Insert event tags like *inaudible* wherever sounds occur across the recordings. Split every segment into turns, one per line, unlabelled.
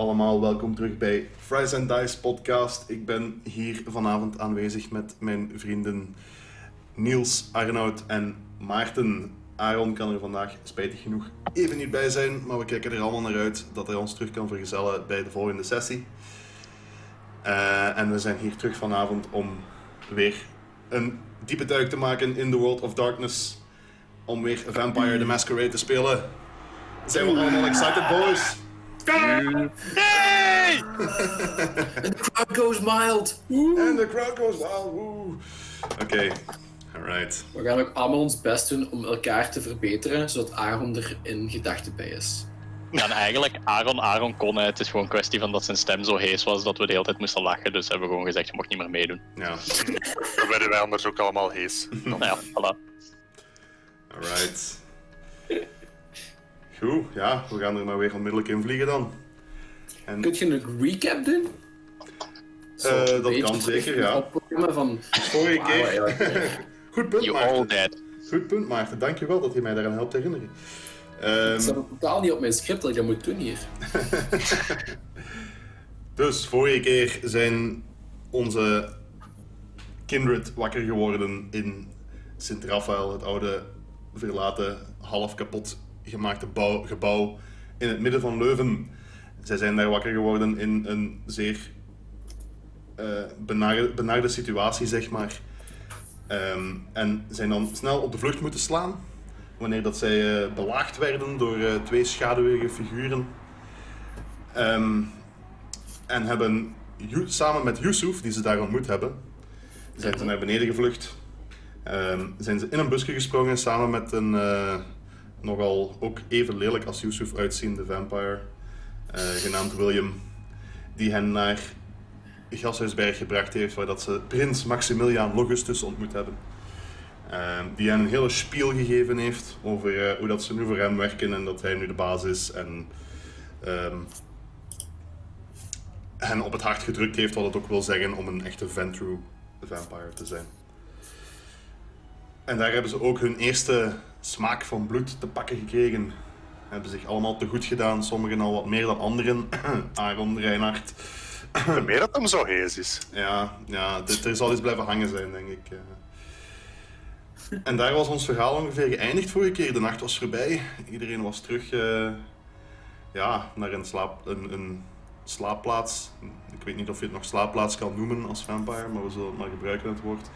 Allemaal. Welkom terug bij Fries and Dice podcast. Ik ben hier vanavond aanwezig met mijn vrienden Niels, Arnoud en Maarten. Aaron kan er vandaag spijtig genoeg even niet bij zijn, maar we kijken er allemaal naar uit dat hij ons terug kan vergezellen bij de volgende sessie. Eh, en we zijn hier terug vanavond om weer een diepe duik te maken in The World of Darkness. Om weer Vampire the Masquerade te spelen. Zijn we allemaal excited, boys?
Hey! *laughs*
And the crowd goes mild.
And the crowd goes wild. Oké, alright.
We gaan ook allemaal ons best doen om elkaar te verbeteren, zodat Aaron er in gedachten bij is.
Ja, en eigenlijk, Aaron, Aaron kon het. Het is gewoon een kwestie van dat zijn stem zo hees was dat we de hele tijd moesten lachen. Dus hebben we gewoon gezegd, je mocht niet meer meedoen.
Ja,
Dan werden wij anders ook allemaal hees.
Nou *laughs* ja, voilà.
alright. Goed, ja, we gaan er maar weer onmiddellijk in vliegen dan. En
Kun je een recap doen?
Eh, dat kan zeker, ja.
Van,
vorige keer... *laughs* Goed punt,
You all
Maarten.
dead.
Goed punt, Maarten. Dankjewel dat je mij daaraan helpt herinneren. Ehm,
Het staat totaal niet op mijn script dat ik dat moet doen hier. *laughs*
Dus vorige keer zijn onze kindred wakker geworden in Sint-Raphaël, het oude verlaten, half kapot gemaakte bouw- gebouw in het midden van Leuven. Zij zijn daar wakker geworden in een zeer eh benarde, benarde situatie, zeg maar. Ehm, en zijn dan snel op de vlucht moeten slaan. Wanneer dat zij eh, belaagd werden door eh, twee schaduwige figuren. Ehm, en hebben samen met Yusuf, die ze daar ontmoet hebben, zijn ze naar beneden gevlucht. Ehm, zijn ze in een busje gesprongen samen met een nogal ook even lelijk als Yusuf uitziende vampire, eh, genaamd William, die hen naar Gashuisberg gebracht heeft, waar dat ze prins Maximiliaan Logustus ontmoet hebben. Ehm, die hen een hele spiel gegeven heeft over eh, hoe dat ze nu voor hem werken en dat hij nu de baas is. En ehm, hen op het hart gedrukt heeft, wat het ook wil zeggen om een echte Ventru vampire te zijn. En daar hebben ze ook hun eerste smaak van bloed te pakken gekregen. Hebben zich allemaal te goed gedaan, sommigen al wat meer dan anderen. *clears throat* Aaron, Reinhard.
Meer dat hem zo hees is.
Ja, ja dit, er zal iets blijven hangen zijn, denk ik. eh. En daar was ons verhaal ongeveer geëindigd vorige keer. De nacht was voorbij. Iedereen was terug eh, ja, naar een, slaap, een, een slaapplaats. Ik weet niet of je het nog slaapplaats kan noemen als vampire, maar we zullen het maar gebruiken, het woord.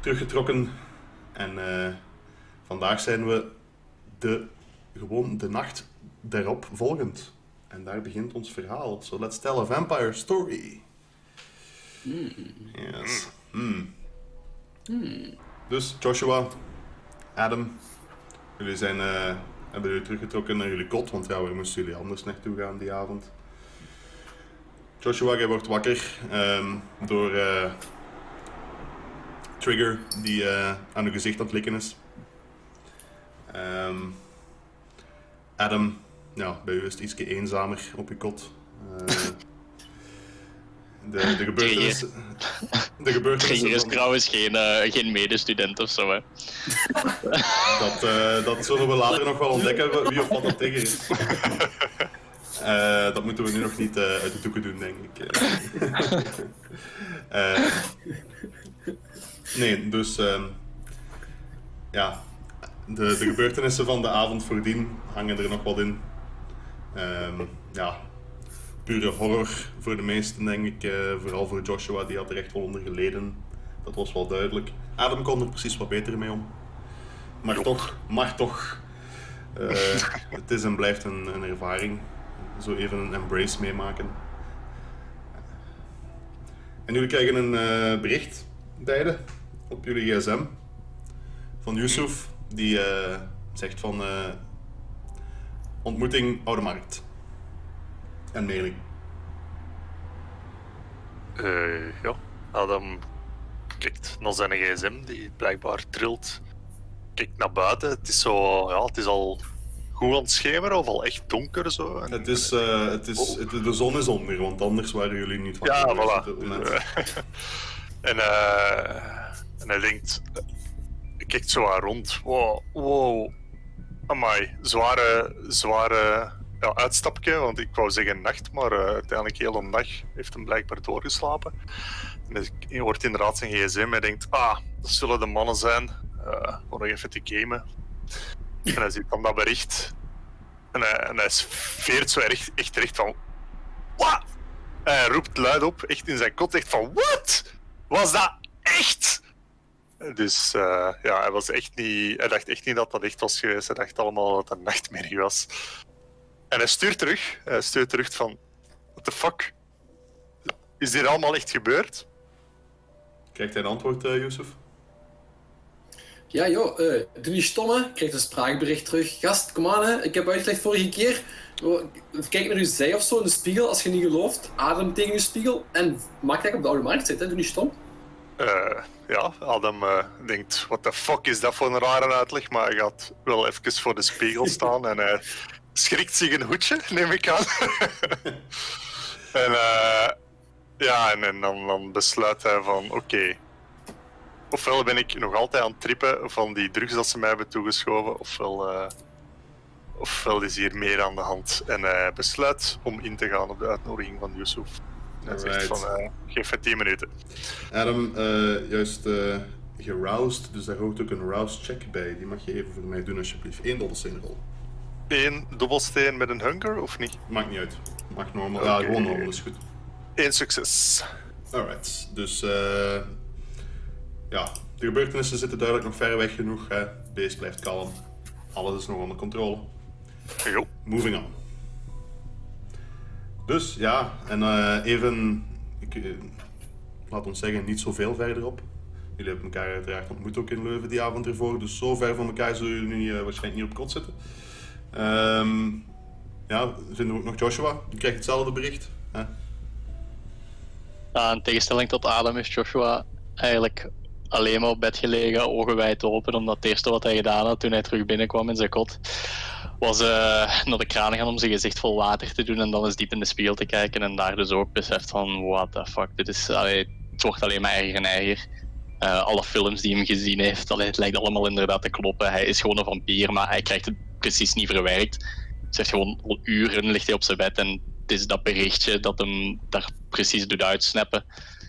Teruggetrokken. En eh, vandaag zijn we de, gewoon de nacht daarop volgend. En daar begint ons verhaal. So let's tell a vampire story. Yes. Hmm. Dus Joshua, Adam, jullie zijn, eh, hebben jullie teruggetrokken naar jullie kot, want ja, waar moesten jullie anders naartoe gaan die avond? Joshua, jij wordt wakker ehm, door eh, Trigger, die eh, aan uw gezicht aan het likken is. Ehm, Adam, ja, bij u is het iets eenzamer op je kot. Eh, de, de gebeurtenissen... De gebeurtenissen
is
van-
trouwens geen, eh, geen medestudent of zo, hè. *laughs*
Dat, eh, dat zullen we later nog wel ontdekken wie of wat dat tegen is. Dat moeten we nu nog niet uit de doeken doen, denk ik. Nee, dus ehm, ja, de, de gebeurtenissen van de avond voordien hangen er nog wat in. Ehm, ja, pure horror voor de meesten, denk ik. eh, vooral voor Joshua, die had er echt wel onder geleden. Dat was wel duidelijk. Adam kon er precies wat beter mee om. Maar toch, maar toch. eh, het is en blijft een, een ervaring. Zo even een embrace meemaken. En jullie krijgen een eh, bericht, beide, op jullie gsm. Van Yusuf, die eh, zegt van... eh, ontmoeting Oude Markt. En mailing.
Eh, ja, Adam kijkt naar zijn gsm, die blijkbaar trilt. Kijkt naar buiten, het is zo, ja, het is al goed aan het schemeren of al echt donker zo. En-
Het is, het is, het, de zon is onder, want anders waren jullie niet van
Ja, voilà. *laughs* en, en hij denkt, kijkt zo rond. Wow, wow. Amai, zware, zware ja, uitstapje, want ik wou zeggen nacht, maar eh, uiteindelijk heel een dag heeft hem blijkbaar doorgeslapen. En dus je hoort inderdaad zijn gsm en denkt, ah, dat zullen de mannen zijn, eh om nog even te gamen. En hij ziet dan dat bericht. En hij, hij veert zo echt recht van, wat? Hij roept luid op, echt in zijn kot, echt van, wat? Was dat echt? Dus eh, ja, hij, was echt niet, hij dacht echt niet dat dat echt was geweest. Hij dacht allemaal dat het een nachtmerrie was. En hij stuurt terug. Hij stuurt terug van... What the fuck? Is dit allemaal echt gebeurd?
Krijgt hij een antwoord, eh Yusuf?
Ja, joh, eh, doe niet stomme. Ik krijg een spraakbericht terug. Gast, kom aan, hè. Ik heb uitgelegd vorige keer. Oh, Kijk naar uw zij of zo in de spiegel als je niet gelooft. Adem tegen je spiegel. En maak dat je op de oude markt zit, hè. Doe niet stom.
Eh, ja, Adam eh, denkt... What the fuck is dat voor een rare uitleg? Maar hij gaat wel even voor de spiegel staan en hij schrikt zich een hoedje, neem ik aan. *laughs* en eh, ja, en, dan, dan besluit hij van... Oké, ofwel ben ik nog altijd aan het trippen van die drugs dat ze mij hebben toegeschoven, ofwel, ofwel is hier meer aan de hand. En hij besluit om in te gaan op de uitnodiging van Yusuf. Zegt
Alright.
van, eh, geef het 10 minuten.
Adam, eh, juist eh geroused, dus daar hoort ook een rouse check bij. Die mag je even voor mij doen, alsjeblieft. Eén dobbelsteen rol.
Eén dobbelsteen met een hunger, of niet?
Maakt niet uit. Mag normaal. Ja, gewoon normaal is goed.
Eén succes.
Alright, dus eh ja, de gebeurtenissen zitten duidelijk nog ver weg genoeg. Hè. Beest blijft kalm. Alles is nog onder controle.
Jo.
Moving on. Dus ja, en eh, even, ik, eh, laat ons zeggen, niet zoveel verderop. Jullie hebben elkaar uiteraard ontmoet ook in Leuven die avond ervoor, dus zo ver van elkaar zullen jullie nu eh, waarschijnlijk niet op kot zitten. Ehm, ja, vinden we ook nog Joshua. Die krijgt hetzelfde bericht. Hè?
In tegenstelling tot Adam is Joshua eigenlijk alleen maar op bed gelegen, ogen wijd open, omdat het eerste wat hij gedaan had toen hij terug binnenkwam in zijn kot, was eh, naar de kraan gaan om zijn gezicht vol water te doen en dan eens diep in de spiegel te kijken en daar dus ook beseft van, what the fuck, dit is, allee, het wordt alleen maar erger en erger. Eh, alle films die hem gezien heeft, allee, het lijkt allemaal inderdaad te kloppen. Hij is gewoon een vampier, maar hij krijgt het precies niet verwerkt. Hij zegt gewoon al uren ligt hij op zijn bed en het is dat berichtje dat hem daar precies doet uitsnappen.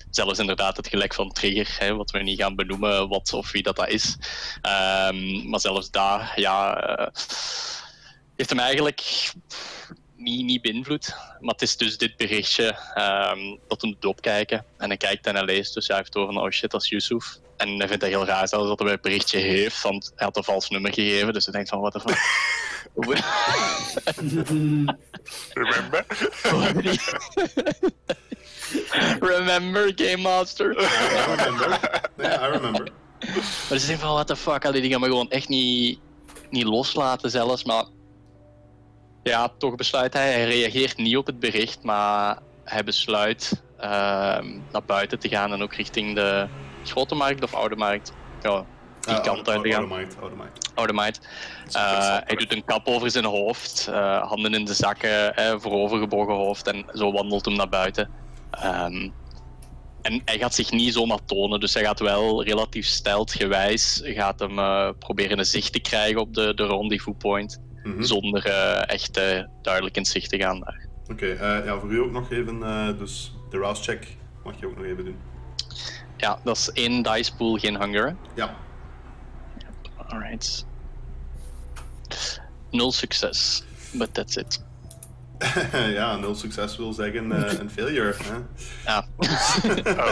Zelfs inderdaad het gelek van Trigger, hè, wat we niet gaan benoemen wat of wie dat, dat is. Ehm, maar zelfs daar, ja, eh, heeft hem eigenlijk niet, niet beïnvloed. Maar het is dus dit berichtje ehm, dat hem doet opkijken. En hij kijkt en hij leest, dus hij heeft door van, oh shit, dat is Yusuf. En hij vindt het heel raar zelfs dat hij het berichtje heeft, want hij had een vals nummer gegeven. Dus hij denkt van, what the fuck. *laughs*
Remember? *laughs*
Remember, Game Master? *laughs*
I remember. I remember.
Maar ze denken van, what the fuck, allee, die gaan me gewoon echt niet, niet loslaten zelfs, maar... Ja, toch besluit hij, hij reageert niet op het bericht, maar hij besluit ehm, naar buiten te gaan en ook richting de grote markt of oude markt. Ja, die
Ah,
kant uit te
oude
gaan.
markt, oude markt.
Oude markt. Eh, hij doet een kap over zijn hoofd, eh, handen in de zakken, eh, voorovergebogen hoofd en zo wandelt hem naar buiten. Ehm, en hij gaat zich niet zomaar tonen, dus hij gaat wel relatief steltgewijs gaat hem eh, proberen een zicht te krijgen op de, de rendezvous point,
Mhm.
zonder eh, echt eh, duidelijk in zicht te gaan daar.
Oké, eh, ja, voor u ook nog even, dus de rouse check mag je ook nog even doen.
Ja, dat is één dice pool, geen hunger. hè?
Ja,
Alright. Nul succes, but that's it. *laughs*
ja, nul succes wil zeggen *laughs* een failure. Hè?
Ja. *laughs*
Oh.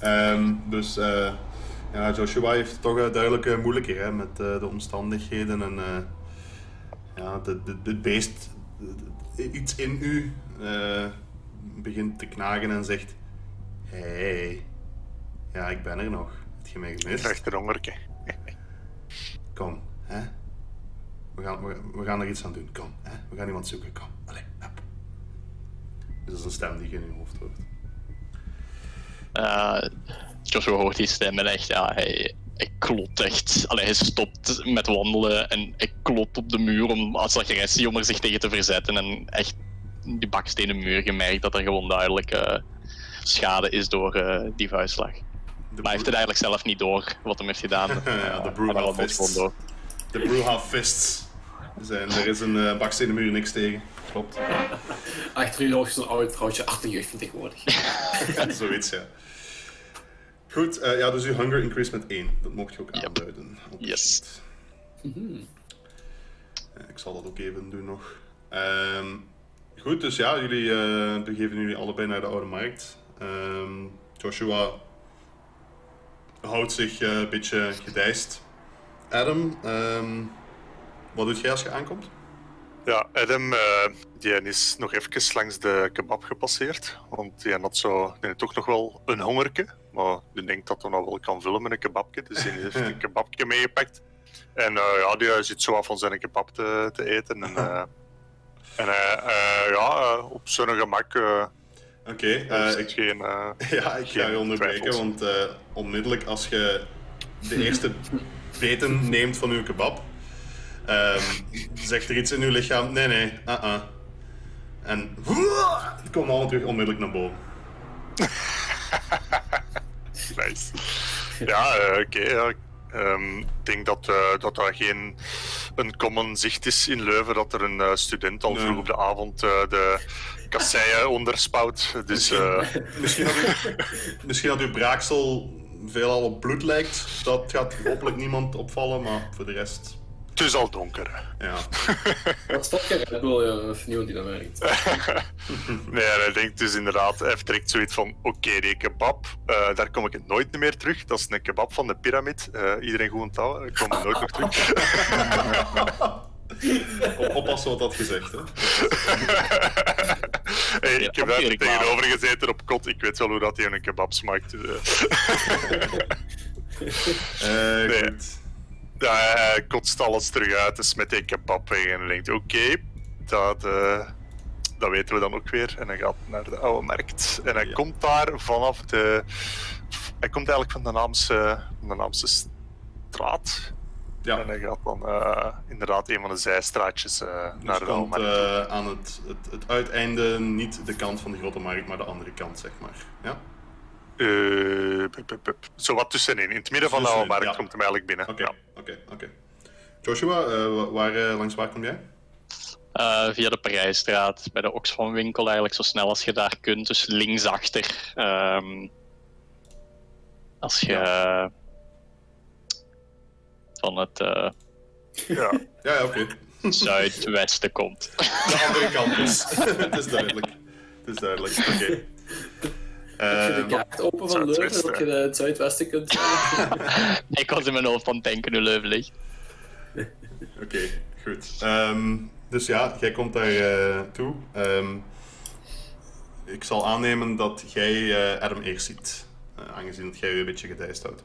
Ehm, dus ja, Joshua heeft toch uh, duidelijke moeilijker hè, met de omstandigheden en ja, de, de, het beest, de- iets in u eh, begint te knagen en zegt: Hey, ja, ik ben er nog. Heb je mij
Ik
gemist?
krijg een hongerke.
Kom, hè? We gaan, we, we gaan er iets aan doen. Kom, hè? We gaan iemand zoeken. Kom, allee, hop. Dus dat is een stem die je in je hoofd hoort.
Eh, Joshua hoort die stem en echt, ja, hij, klopt echt. Allee, hij stopt met wandelen en hij klopt op de muur om, als agressie om er zich tegen te verzetten. En echt die bakstenen muur gemerkt dat er gewoon duidelijk eh, schade is door eh, die vuistslag.
De
Maar hij heeft het eigenlijk zelf niet door wat hem heeft gedaan. *laughs*
Ja, de
Eh, loopt
Fists. De Brewhouse Fists. zijn, er is een uh, bakstenen muur niks tegen. Klopt.
Achter u nog zo'n oud vrouwtje achter jeugd van tegenwoordig.
Zoiets, ja. Goed, uh, ja, dus uw hunger increase met 1. Dat mocht je ook
Yep.
aanduiden. op
Yes.
Eh, Ik zal dat ook even doen nog. Ehm, goed, dus ja, jullie eh, begeven jullie allebei naar de Oude Markt. Ehm, Joshua houdt zich eh, een beetje gedijst. Adam, ehm, wat doet jij als je aankomt?
Ja, Adam eh, die is nog even langs de kebab gepasseerd. Want die had zo, die had toch nog wel een hongerke. Maar die denkt dat hij nou wel kan vullen met een kebabje. Dus die heeft een *laughs* kebabje meegepakt. En eh, ja, die zit zo af van zijn kebab te, te eten. En, *laughs* eh, en eh, eh, ja, eh, op zijn gemak. eh
Oké, eh,
zit
ik,
geen, eh, *laughs*
ja, ik ga je onderbreken, want eh, onmiddellijk als je de eerste beten neemt van uw kebab, ehm, zegt er iets in uw lichaam, nee, nee, uh-uh. En het komt allemaal terug onmiddellijk naar boven. *laughs*
Nice. Ja, eh, oké. ja. Ehm, ik denk dat, eh, dat dat geen een common zicht is in Leuven dat er een eh, student al
Nee.
vroeg op de avond de kasseien *laughs* onderspouwt. Dus *laughs*
Misschien dat, u, misschien dat uw braaksel veelal op bloed lijkt, dat gaat hopelijk niemand opvallen, maar voor de rest,
het is al donker.
ja.
Wat stop je Red Bull, ja, of niemand die dat merkt. *laughs*
Nee, en hij denkt dus inderdaad, hij direct zoiets van: oké, die kebab, eh, daar kom ik nooit meer terug. Dat is een kebab van de piramid. Eh, iedereen goed onthouden, ik kom er nooit nog terug. *laughs*
Op, oppassen wat dat gezegd, hè. *laughs*
hey,
Ja,
ik heb daar
ik
tegenover gezeten op kot, ik weet wel hoe dat hij een kebab smaakt. Eh, Nee.
goed.
Hij kotst alles terug uit en smet die kebab weg en denkt, oké, dat, eh, dat weten we dan ook weer. En hij gaat naar de oude markt. En hij
Ja.
komt daar vanaf de... Hij komt eigenlijk van de Naamse, de Naamse straat.
Ja,
En hij gaat dan eh, inderdaad een van de zijstraatjes eh,
dus
naar de oude markt.
eh, aan het, het, het uiteinde niet de kant van de grote markt, maar de andere kant, zeg maar. Ja?
Eh, pup. Zo wat tussenin. In het midden van de oude markt
ja.
komt hem eigenlijk binnen.
Oké,
Ja.
oké, oké. Joshua, eh, wa- waar, eh, langs waar kom jij?
Eh, via de Parijsstraat, bij de Oxfam winkel eigenlijk zo snel als je daar kunt. Dus linksachter. Ehm als je van het eh,
Ja.
Ja, ja oké.
zuidwesten komt.
De andere kant dus. *laughs* Het is duidelijk. Het is duidelijk, oké.
Heb je de kaart open van Leuven, dat je het zuidwesten kunt *laughs*
Ik was in mijn hoofd van denken hoe Leuven ligt. *laughs*
Oké, goed. Ehm, dus ja, jij komt daar eh, toe. Ehm, ik zal aannemen dat jij eh, Adam eerst ziet. eh, aangezien dat jij je een beetje gedijst houdt.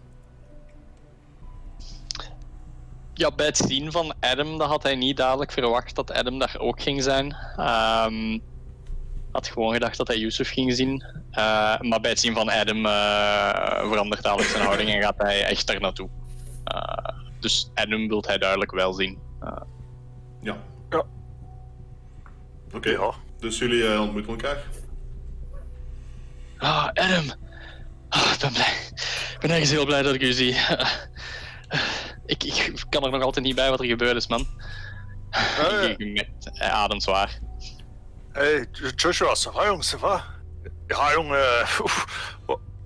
Ja, bij het zien van Adam dat had hij niet dadelijk verwacht dat Adam daar ook ging zijn. Ehm had gewoon gedacht dat hij Yusuf ging zien. Eh, maar bij het zien van Adam eh, verandert dadelijk zijn houding en gaat hij echt daar naartoe. Eh, dus Adam wil hij duidelijk wel zien.
Ja.
Ja.
Oké,
Ja.
dus jullie ontmoeten elkaar.
Ah, Adam! Ah, ik ben blij. Ik ben ergens heel blij dat ik u zie. *laughs* ik, ik kan er nog altijd niet bij wat er gebeurd is, man.
Eh.
Ik- ik- ademt zwaar.
Hey, Joshua, ça va, jongen, ça va? Ja, jongen, eh,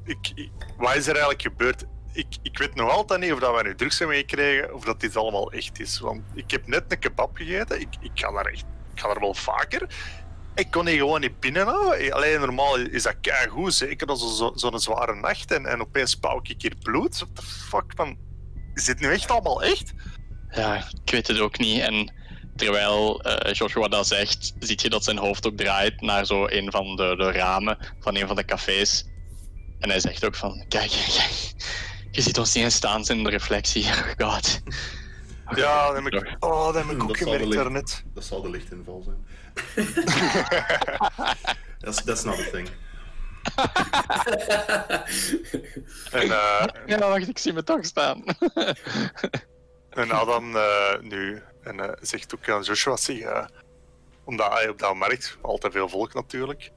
ik, ik- wat is er eigenlijk gebeurd? Ik, ik weet nog altijd niet of dat wij nu drugs hebben meegekregen of dat dit allemaal echt is. Want ik heb net een kebab gegeten, ik, ik, ga daar echt, ik daar wel vaker. Ik kon hier gewoon niet binnenhouden. Alleen normaal is dat goed, zeker als zo'n zo, zware nacht en, en opeens spouw ik hier bloed. What the fuck, man? Is dit nu echt allemaal echt?
Ja, ik weet het ook niet. En terwijl eh, Joshua dat zegt, ziet je dat zijn hoofd ook draait naar zo een van de, de ramen van een van de cafés. En hij zegt ook van, kijk, kijk je ziet ons niet eens staan in de reflectie. *laughs* Oh god. *laughs*
Ja, dat heb ik, oh, dat heb ik ook gemerkt daarnet.
Dat zal de lichtinval zijn. *laughs* that's, that's not a thing.
En, eh,
Ja, wacht, ik zie me toch staan.
En Adam eh, nu en, eh, zegt ook aan Joshua, zeg, eh, omdat hij op dat markt, altijd veel volk natuurlijk.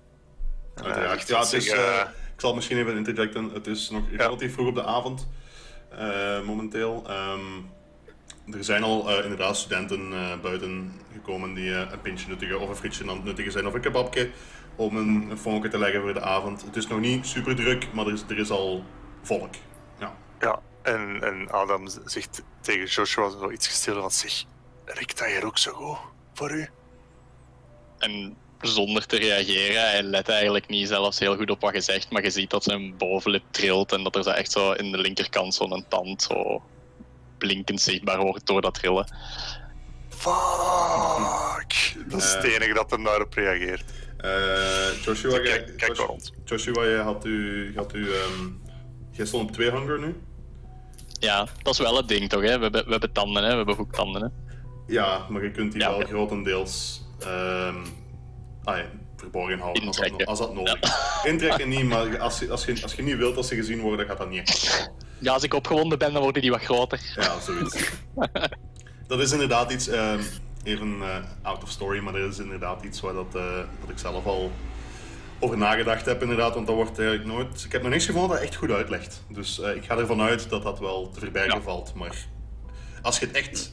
En, eh,
Ja,
eh,
ik zal misschien even interjecten. Het is nog relatief vroeg op de avond. momenteel. Ehm, er zijn al inderdaad studenten buiten gekomen die een pintje nuttigen of een frietje aan het nuttigen zijn of een kebabje om een, een vonkje te leggen voor de avond. Het is nog niet super druk, maar er is, er is al volk. Ja.
Ja, en, en Adam zegt tegen Joshua zoiets gesteld van zich. Rikt dat hier ook zo goed voor u?
En zonder te reageren, hij let eigenlijk niet zelfs heel goed op wat je zegt, maar je ziet dat zijn bovenlip trilt en dat er zo echt zo in de linkerkant zo'n tand zo blinkend zichtbaar wordt door dat trillen.
Fuck! Dat is het
Eh.
enige dat hem daarop reageert.
Eh, Joshua,
Kijk-
jij-
kijk maar
Josh-
rond.
Joshua, je had u, had u, ehm, jij stond op twee hunger nu?
Ja, dat is wel het ding toch, hè? We hebben, we hebben tanden, hè? We hebben hoektanden, hè?
Ja, maar je kunt die
Ja,
wel grotendeels ehm ah, ja, verborgen houden als dat,
Intrekken.
als dat nodig is. Intrekken niet, maar als je, als, je, als je niet wilt dat ze gezien worden, gaat dat niet echt.
Ja, als ik opgewonden ben, dan worden die wat groter.
Ja, zoiets. *laughs* dat is inderdaad iets, ehm, even eh, out of story, maar dat is inderdaad iets waar dat, eh, dat ik zelf al over nagedacht heb, inderdaad. Want dat wordt eigenlijk nooit. Ik heb nog niks gevonden dat echt goed uitlegt. Dus eh, ik ga ervan uit dat dat wel te verbergen valt. Maar als je het echt.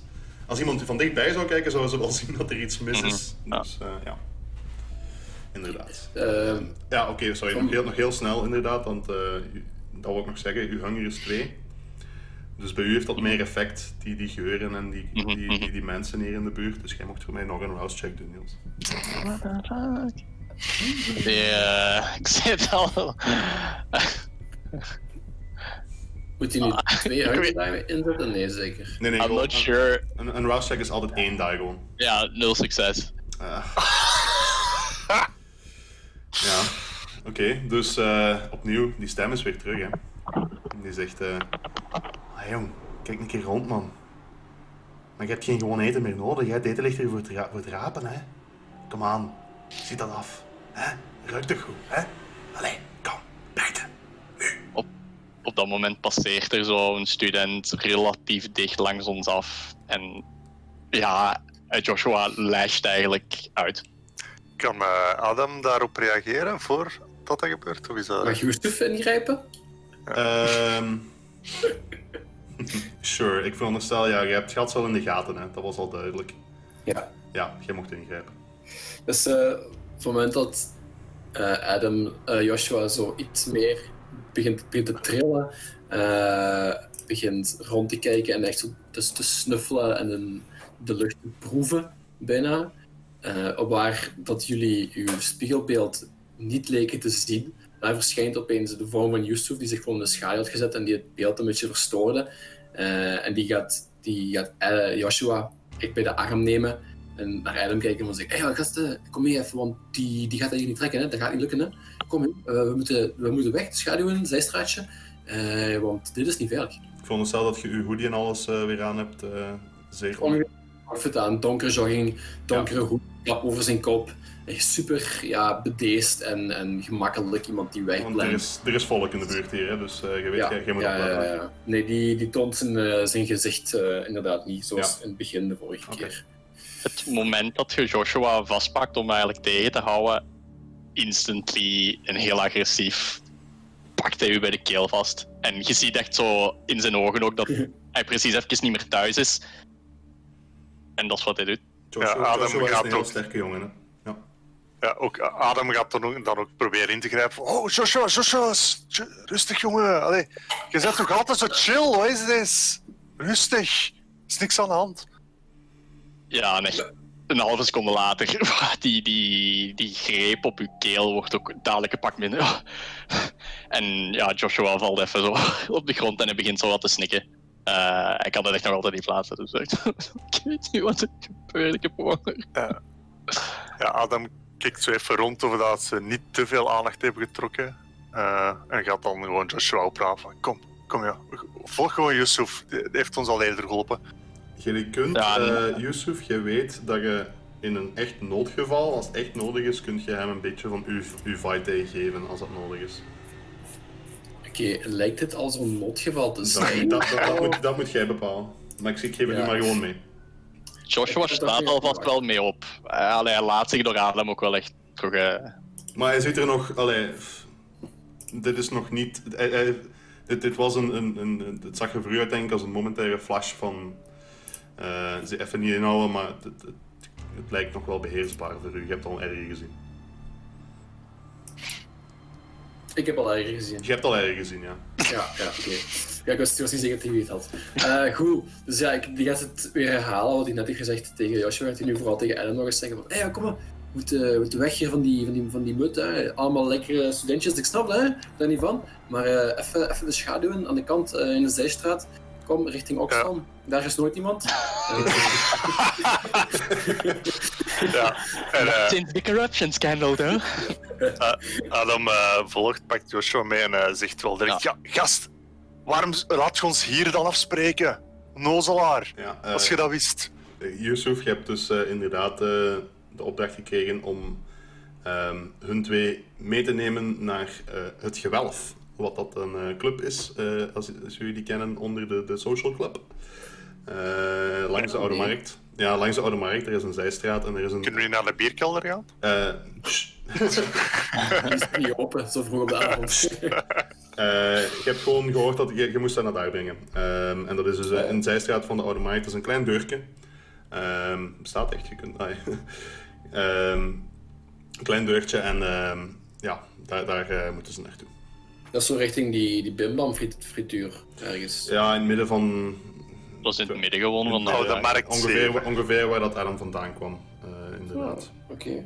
Als iemand van dichtbij zou kijken, zou ze wel *laughs* zien dat er iets mis is.
Mhm. Ja.
Dus eh, ja. Inderdaad.
Ehm,
Ja, oké, sorry. Nog heel, nog heel snel, inderdaad. Want eh, dat wil ik nog zeggen. Uw hunger is 2. Dus bij u heeft dat meer effect, die, die geuren en die, die, die, die mensen hier in de buurt. Dus jij mocht voor mij nog een rouse check doen, Niels.
Nee, eh, *laughs* ik zei het al.
Moet hij nu twee *laughs*
ik weet-
huizendijen inzetten? Nee, zeker.
Nee, nee,
I'm not sure.
Een, een rouse check is altijd één die gewoon.
Ja, nul succes.
Ah. *laughs* ja, oké. dus eh, opnieuw, die stem is weer terug, hè. Die zegt, eh ah, jong, kijk een keer rond, man. Maar je hebt geen gewoon eten meer nodig, hè. Het eten ligt hier voor het, ra- voor het rapen, hè. Kom aan, ziet dat af. Hè? Ruikt toch goed, hè? Allee, kom, bijten.
Op dat moment passeert er zo'n student relatief dicht langs ons af. En ja, Joshua lasht eigenlijk uit.
Kan eh, Adam daarop reageren voor dat dat gebeurt? Of is dat...
Mag Yusuf ingrijpen?
Ehm *laughs* sure, ik veronderstel, ja, je hebt het gat wel in de gaten, hè. Dat was al duidelijk.
Ja.
Ja, jij mocht ingrijpen.
Dus eh, op het moment dat eh, Adam eh, Joshua zo iets meer begint, te trillen, eh, begint rond te kijken en echt zo te snuffelen en de lucht te proeven, bijna. eh, op waar dat jullie uw spiegelbeeld niet leken te zien. Daar verschijnt opeens de vorm van Yusuf, die zich gewoon in de schaduw had gezet en die het beeld een beetje verstoorde. Eh, en die gaat, die gaat eh, Joshua echt bij de arm nemen en naar Adam kijken en zeggen: Hé, hey, gasten, kom mee even, want die, die gaat dat hier niet trekken, hè? dat gaat niet lukken. Hè? Kom mee, eh, we, moeten, we moeten weg, de schaduw in, zijstraatje, eh, want dit is niet veilig.
Ik veronderstel dat je je hoodie en alles eh, weer aan hebt. zeer
Ongeveer outfit aan, donkere jogging, donkere hoed, kap over zijn kop. Echt super ja, bedeesd en, en gemakkelijk, iemand die
Want er
wegblijft.
is, er is volk in de buurt hier, hè, dus je weet,
Ja,
jij, jij moet
ja, ja, ja. Nee, die, die toont zijn, zijn gezicht inderdaad niet, zoals
Ja.
in het begin de vorige keer.
Het moment dat je Joshua vastpakt om eigenlijk tegen te houden, instantly en heel agressief pakt hij u bij de keel vast. En je ziet echt zo in zijn ogen ook dat *laughs* hij precies even niet meer thuis is. En dat is wat hij doet.
Joshua,
Ja, Adam
Joshua is
gaat
een heel
ook-
sterke jongen. Hè. Ja.
Ja, ook Adam gaat dan ook, dan ook proberen in te grijpen. Oh, Joshua, Joshua, rustig jongen. Allee, je bent toch altijd zo chill, wat is dit? Rustig, er is niks aan de hand.
Ja, een halve seconde later, *laughs* die, die, die greep op uw keel wordt ook dadelijk een pak *laughs* minder. En ja, Joshua valt even zo *laughs* op de grond en hij begint zo wat te snikken. Eh, hij kan het echt nog altijd niet plaatsen, dus ik weet niet wat er gebeurt, ik heb honger.
Ja, Adam kijkt zo even rond of dat ze niet te veel aandacht hebben getrokken. Eh, en gaat dan gewoon Joshua oprapen. van, Kom, kom ja, volg gewoon Yusuf. Die heeft ons al eerder geholpen.
Je kunt,
Ja,
eh Yusuf, je weet dat je in een echt noodgeval, als het echt nodig is, kun je hem een beetje van uw, uw vitae geven als dat nodig is.
Oké, lijkt het al zo'n noodgeval te
Dat,
zijn?
dat, dat, dat moet, dat moet jij bepalen. Maar ik, ik geef het
Ja.
u maar gewoon mee.
Joshua staat alvast wel mee op. Eh, allee, hij laat zich door Adam ook wel echt toch... eh,
Maar hij ziet er nog, allee, dit is nog niet, hij- hij- dit, dit was een, een, een, het zag er voor u uit denk ik als een momentaire flash van Eh, ze even niet inhouden, maar het, het, lijkt nog wel beheersbaar voor u. Je hebt al erger gezien.
Ik heb al erger gezien.
Je hebt al erger gezien, ja.
Ja, ja oké. Ja, ik was, ik was niet zeker tegen wie het had. Eh, goed, dus ja, ik, die gaat het weer herhalen wat hij net heeft gezegd tegen Joshua. Gaat hij nu vooral tegen Adam nog eens zeggen van, hé, ja, kom maar, we moeten, we moeten weg hier van die, van die, van die mut, hè. Allemaal lekkere studentjes, ik snap het, hè, daar niet van. Maar eh, even, even de schaduwen aan de kant in de zijstraat. Kom, richting Oxfam. Daar is nooit iemand. *laughs*
Ja. En eh,
Sinds de corruption scandal, hè?
Adam eh, volgt, pakt Joshua mee en eh, zegt wel direct: ja. gast, waarom laat je ons hier dan afspreken? Nozelaar,
ja
als je dat wist.
Yusuf, je hebt dus inderdaad eh, de opdracht gekregen om ehm, hun twee mee te nemen naar eh, het gewelf. Wat dat een eh, club is, eh, als, als jullie die kennen, onder de, de Social Club. Eh, langs de Oude
nee.
Markt. Ja, langs de Oude Markt. Er is een zijstraat en er is een...
Kunnen we naar de bierkelder gaan?
eh,
die *laughs* is niet open, zo vroeg op de *laughs* avond.
Eh, je hebt gewoon gehoord dat je, je moest dat naar daar brengen. Ehm, en dat is dus de zijstraat van de Oude Markt. Dat is een klein deurtje. Ehm, bestaat echt, je kunt... *laughs* ja. Een klein deurtje en ehm, ja, daar, daar eh, moeten ze naartoe.
Dat is zo richting die, die bimbam frit- frituur ergens.
Ja, in het midden van...
Dat is in het midden gewoon van de...
Oh, de markt
ongeveer, ongeveer waar dat Adam vandaan kwam, eh, inderdaad.
Oh, Oké.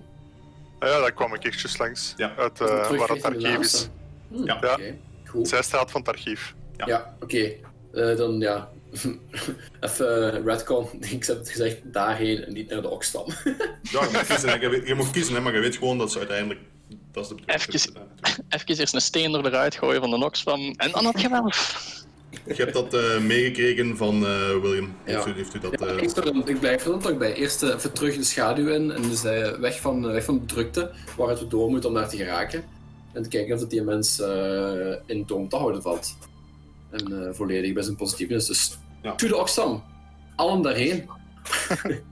Ah ja, daar kwam ik echt langs.
Ja.
Uit
Dat is
eh,
terug
waar het archief is.
Hm,
Ja.
Oké, goed.
Zijstraat van het archief.
Ja.
Ja, oké. Eh, dan ja. *laughs* Even uh, Redcon. *laughs* Ik heb het gezegd daarheen en niet naar de Oxfam. *laughs*
Ja, je moet kiezen, hè. je, mag kiezen, hè, maar je weet gewoon dat ze uiteindelijk... Dat is de bedoeling.
Even-
Dus, *laughs*
Even eerst een steen er eruit gooien van de Noxfam en dan het gewelf.
Je hebt dat eh, meegekregen van eh, William.
Ja.
Heeft, u, heeft u dat...
Ja,
eh,
ik, dan- ik blijf er dan toch bij. Eerst even terug de schaduw in en dus weg, van, weg van de drukte waar we door moeten om daar te geraken. En te kijken of het die mens in toom te houden valt. En eh, volledig bij zijn positieve is. Dus
Ja.
to de Oxfam. Allen daarheen.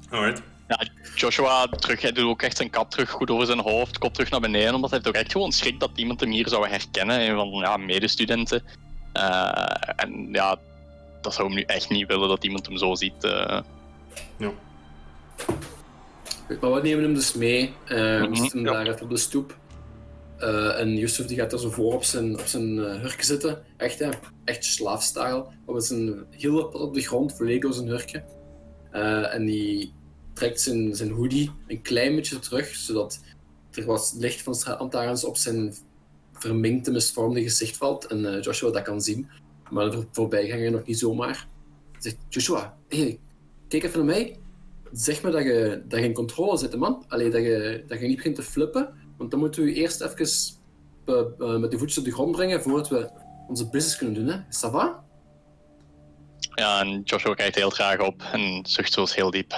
Alright.
Joshua terug, hij doet ook echt zijn kap terug goed over zijn hoofd, kop terug naar beneden, omdat hij toch echt gewoon schrikt dat iemand hem hier zou herkennen, een van ja, medestudenten. Eh, en ja, dat zou hem nu echt niet willen dat iemand hem zo ziet. eh.
Ja.
Maar we nemen hem dus mee. eh we
Mhm,
zitten
ja.
daar even op de stoep. Eh, en Yusuf die gaat er zo voor op zijn, op zijn eh, hurken zitten. Echt, hè? Echt slaafstyle. Op zijn hielen op de grond, volledig door zijn hurken. Eh, en die trekt zijn, zijn hoodie een klein beetje terug, zodat er wat licht van straatlantaarns op zijn verminkte, misvormde gezicht valt. En eh, Joshua dat kan zien. Maar de voorbijganger nog niet zomaar. Zegt, Joshua, hey, kijk even naar mij zeg me dat je, dat je in controle zit, man. Allee, dat je, dat je niet begint te flippen. Want dan moeten we eerst even eh, eh, met de voetjes op de grond brengen voordat we onze business kunnen doen. Hè. Is dat waar?
Ja, en Joshua kijkt heel traag op en zucht zo eens heel diep.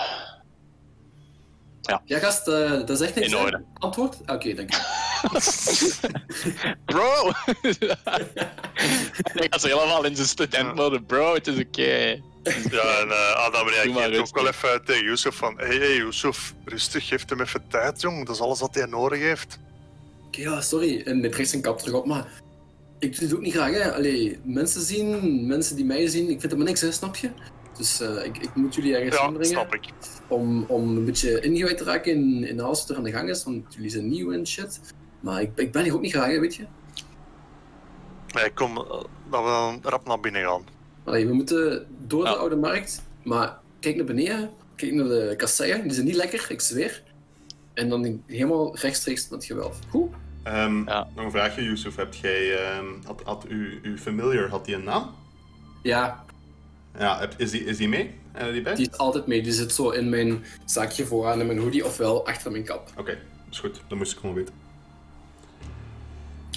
Ja, gast, eh, dat is echt niks.
In
hè?
orde.
Antwoord? Oké, dank je. *laughs*
Bro! *laughs* hij gaat helemaal in zijn studentmode. Bro, het is oké.
Ja, en uh, Adam
maar
reageert ook
rustig.
wel even tegen Yusuf van hey, hey Yusuf, rustig, geef hem even tijd, jong. Dat is alles wat hij nodig heeft.
Oké, ja, sorry. En hij trekt zijn kap terug op, maar ik doe het ook niet graag. Hè. Allee, mensen zien, mensen die mij zien, ik vind helemaal niks, hè, snap je? Dus eh, ik, ik moet jullie ergens
Ja,
inbrengen
snap ik.
om, om een beetje ingewijd te raken in, in alles wat er aan de gang is, want jullie zijn nieuw en shit. Maar ik, ik ben hier ook niet graag, hè, weet je?
Nee, kom, eh, dat we dan rap naar binnen gaan.
Allee, we moeten door
Ja.
de oude markt, maar kijk naar beneden, kijk naar de kasseien, die zijn niet lekker, ik zweer. En dan helemaal rechtstreeks naar het gewelf. Goed?
Ehm,
Ja.
Nog een vraagje, Yusuf. Heb jij, ehm, had, had uw, uw familiar, had die een naam?
Ja,
Ja, is die, is die mee? Eh, die bij?
die is altijd mee. Die zit zo in mijn zakje vooraan in mijn hoodie, ofwel achter mijn kap.
Oké, is goed. Dat moest ik gewoon weten.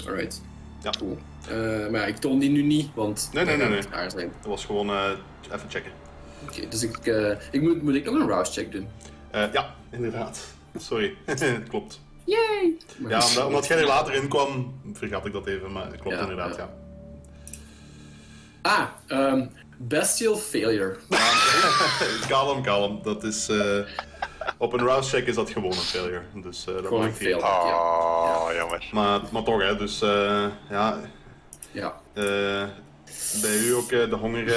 Alright.
Ja.
Cool. Eh, maar ja, ik toon die nu niet, want
Nee, nee, nee, nee.
zijn.
Dat was gewoon eh, even checken.
Oké, dus ik, ik moet, moet ik nog een rouse check doen?
Ja, inderdaad. Sorry, *laughs* klopt.
Yay!
Ja, omdat, omdat jij er later in kwam, vergat ik dat even, maar klopt
Ja,
inderdaad,
ja.
ja.
Ah, ehm, bestial failure. *laughs*
kalm, kalm. Dat is... eh, op een rouse check is dat gewoon een failure. Dus eh, dat
Gewoon een
niet uit.
fail.
Ah, jammer.
Maar, maar toch, hè. Dus eh, ja,
Ja.
eh, bij u ook de honger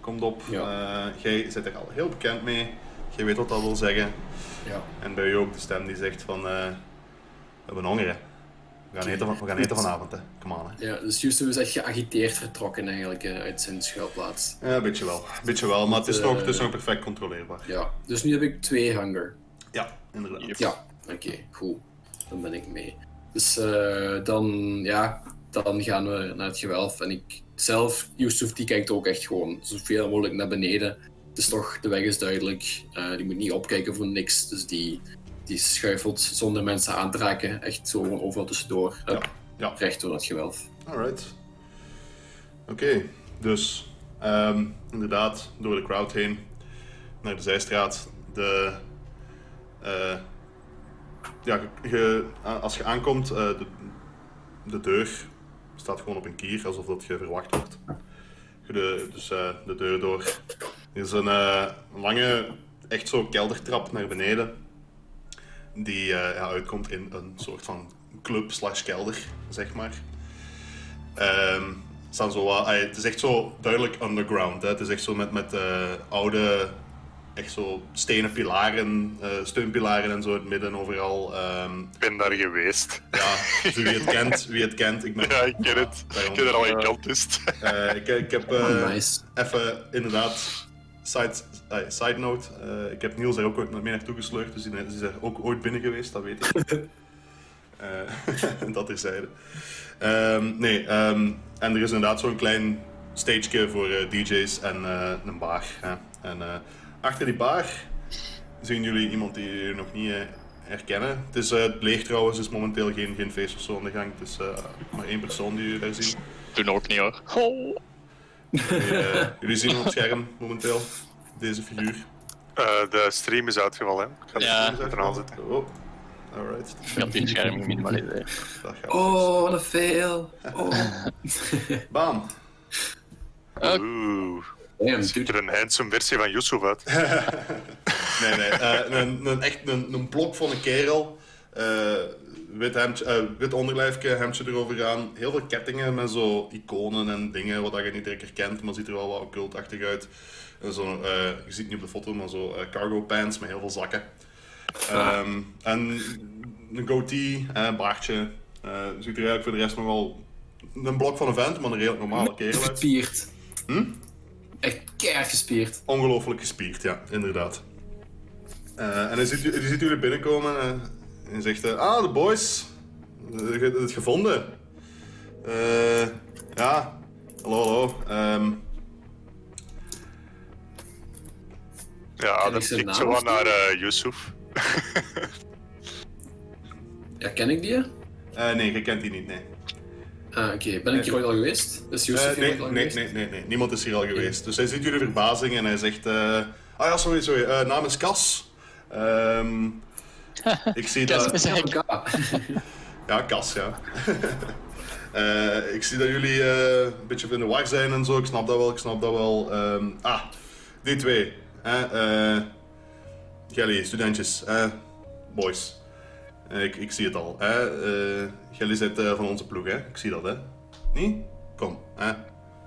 komt op.
Ja.
Eh, jij zit er al heel bekend mee. Jij weet wat dat wil zeggen.
Ja.
En bij u ook de stem die zegt van... eh, we hebben honger, hè. We gaan eten, van, we gaan eten vanavond, hè. Come on, hè.
ja, dus Yusuf is echt geagiteerd vertrokken eigenlijk eh, uit zijn schuilplaats.
Ja, een beetje wel. Een beetje wel, maar het is,
Eh,
nog, het is nog perfect controleerbaar.
Ja, dus nu heb ik twee hunger.
Ja, inderdaad.
Ja, oké, goed. Dan ben ik mee. Dus eh, dan, ja, dan gaan we naar het gewelf. En ik zelf, Yusuf, die kijkt ook echt gewoon zoveel mogelijk naar beneden. Het is toch, de weg is duidelijk. Eh, die moet niet opkijken voor niks. Dus die, die schuifelt zonder mensen aan te raken. Echt zo gewoon overal tussendoor. Hup,
Ja.
Recht door het gewelf.
Alright. Oké, dus ehm, inderdaad door de crowd heen naar de zijstraat. De, eh, ja, je, als je aankomt, eh, de, de deur staat gewoon op een kier, alsof dat je verwacht wordt. De, dus eh, de deur door. Er is een lange, echt zo keldertrap naar beneden, die eh, ja, uitkomt in een soort van club slash kelder, zeg maar. Ehm, staan zo wat, ah, het is echt zo duidelijk underground. Hè? Het is echt zo met, met eh, oude, echt zo stenen pilaren, eh, steunpilaren en zo in het midden overal. Ehm,
Ik ben daar geweest.
ja, dus wie het kent, wie het kent. Ik ben,
Ja, ik ken het. Ik ken er al een kant is.
Eh, ik, ik heb eh,
Oh, nice.
even inderdaad, side, side note, eh, ik heb Niels er ook ooit mee naartoe gesleurd, dus die is er ook ooit binnen geweest, dat weet ik. *laughs* Eh, *laughs* dat terzijde. Ehm nee, ehm, en er is inderdaad zo'n klein stageje voor eh, DJ's en eh, een bar. Hè. En eh, achter die bar zien jullie iemand die jullie nog niet herkennen. Het is eh, leeg trouwens, er is momenteel geen, geen feest of zo aan de gang. Het is eh, maar één persoon die jullie daar zien.
Toen ook niet hoor. Oh.
Jullie, eh, zien hem op het scherm momenteel, deze figuur.
Eh, de stream is uitgevallen. hè. Ik ga de
Ja.
stream eraan zetten.
Oh, alright.
Ik had die scherm *laughs* geminimaliseerd.
Oh, wat een fail. Oh.
dus. *laughs* Bam.
Oeh.
Damn,
Ziet er een handsome versie van Yusuf uit. *laughs*
Nee, nee. eh, een, een, echt een, een blok van een kerel. eh, wit, hemdje, eh, wit onderlijfje, hemdje erover aan. Heel veel kettingen met zo iconen en dingen wat je niet direct herkent, maar ziet er wel wat occultachtig uit. En zo, eh, je ziet het niet op de foto, maar zo eh, cargo pants met heel veel zakken. Ehm, en een goatee, een baardje. Ziet er eigenlijk voor de rest nog wel een blok van een vent, maar een redelijk normale kerel uit.
Gespierd.
Hm?
Echt keihard gespierd.
Ongelooflijk gespierd, ja, inderdaad. En hij ziet, hij ziet jullie binnenkomen en zegt: eh, Ah, de boys, je hebt het gevonden. Eh, ja, hallo, hallo. Ehm,
Ja, kijk
naam
zo wat naar eh, Yusuf.
Ja, ken ik die?
eh, nee, je kent die niet, nee.
Ah, oké. Ben ik hier ooit al geweest? Is Yusuf hier
nee,
ooit al
nee,
geweest?
nee, nee, nee, niemand is hier al geweest. Dus hij ziet jullie verbazing en hij zegt: eh, Ah ja, sorry, sorry, eh, naam is Cas. Ehm, ik zie dat.
Ja.
Kas, ja. *laughs* Eh, ik zie dat jullie eh, een beetje in de war zijn en zo. Ik snap dat wel, ik snap dat wel. Ehm, ah, die twee. Hè, eh Gelly, studentjes. eh, boys. Ik, ik zie het al. Hè. eh Gelly zit van onze ploeg, hè. Ik zie dat, hè. Niet? Kom, hè.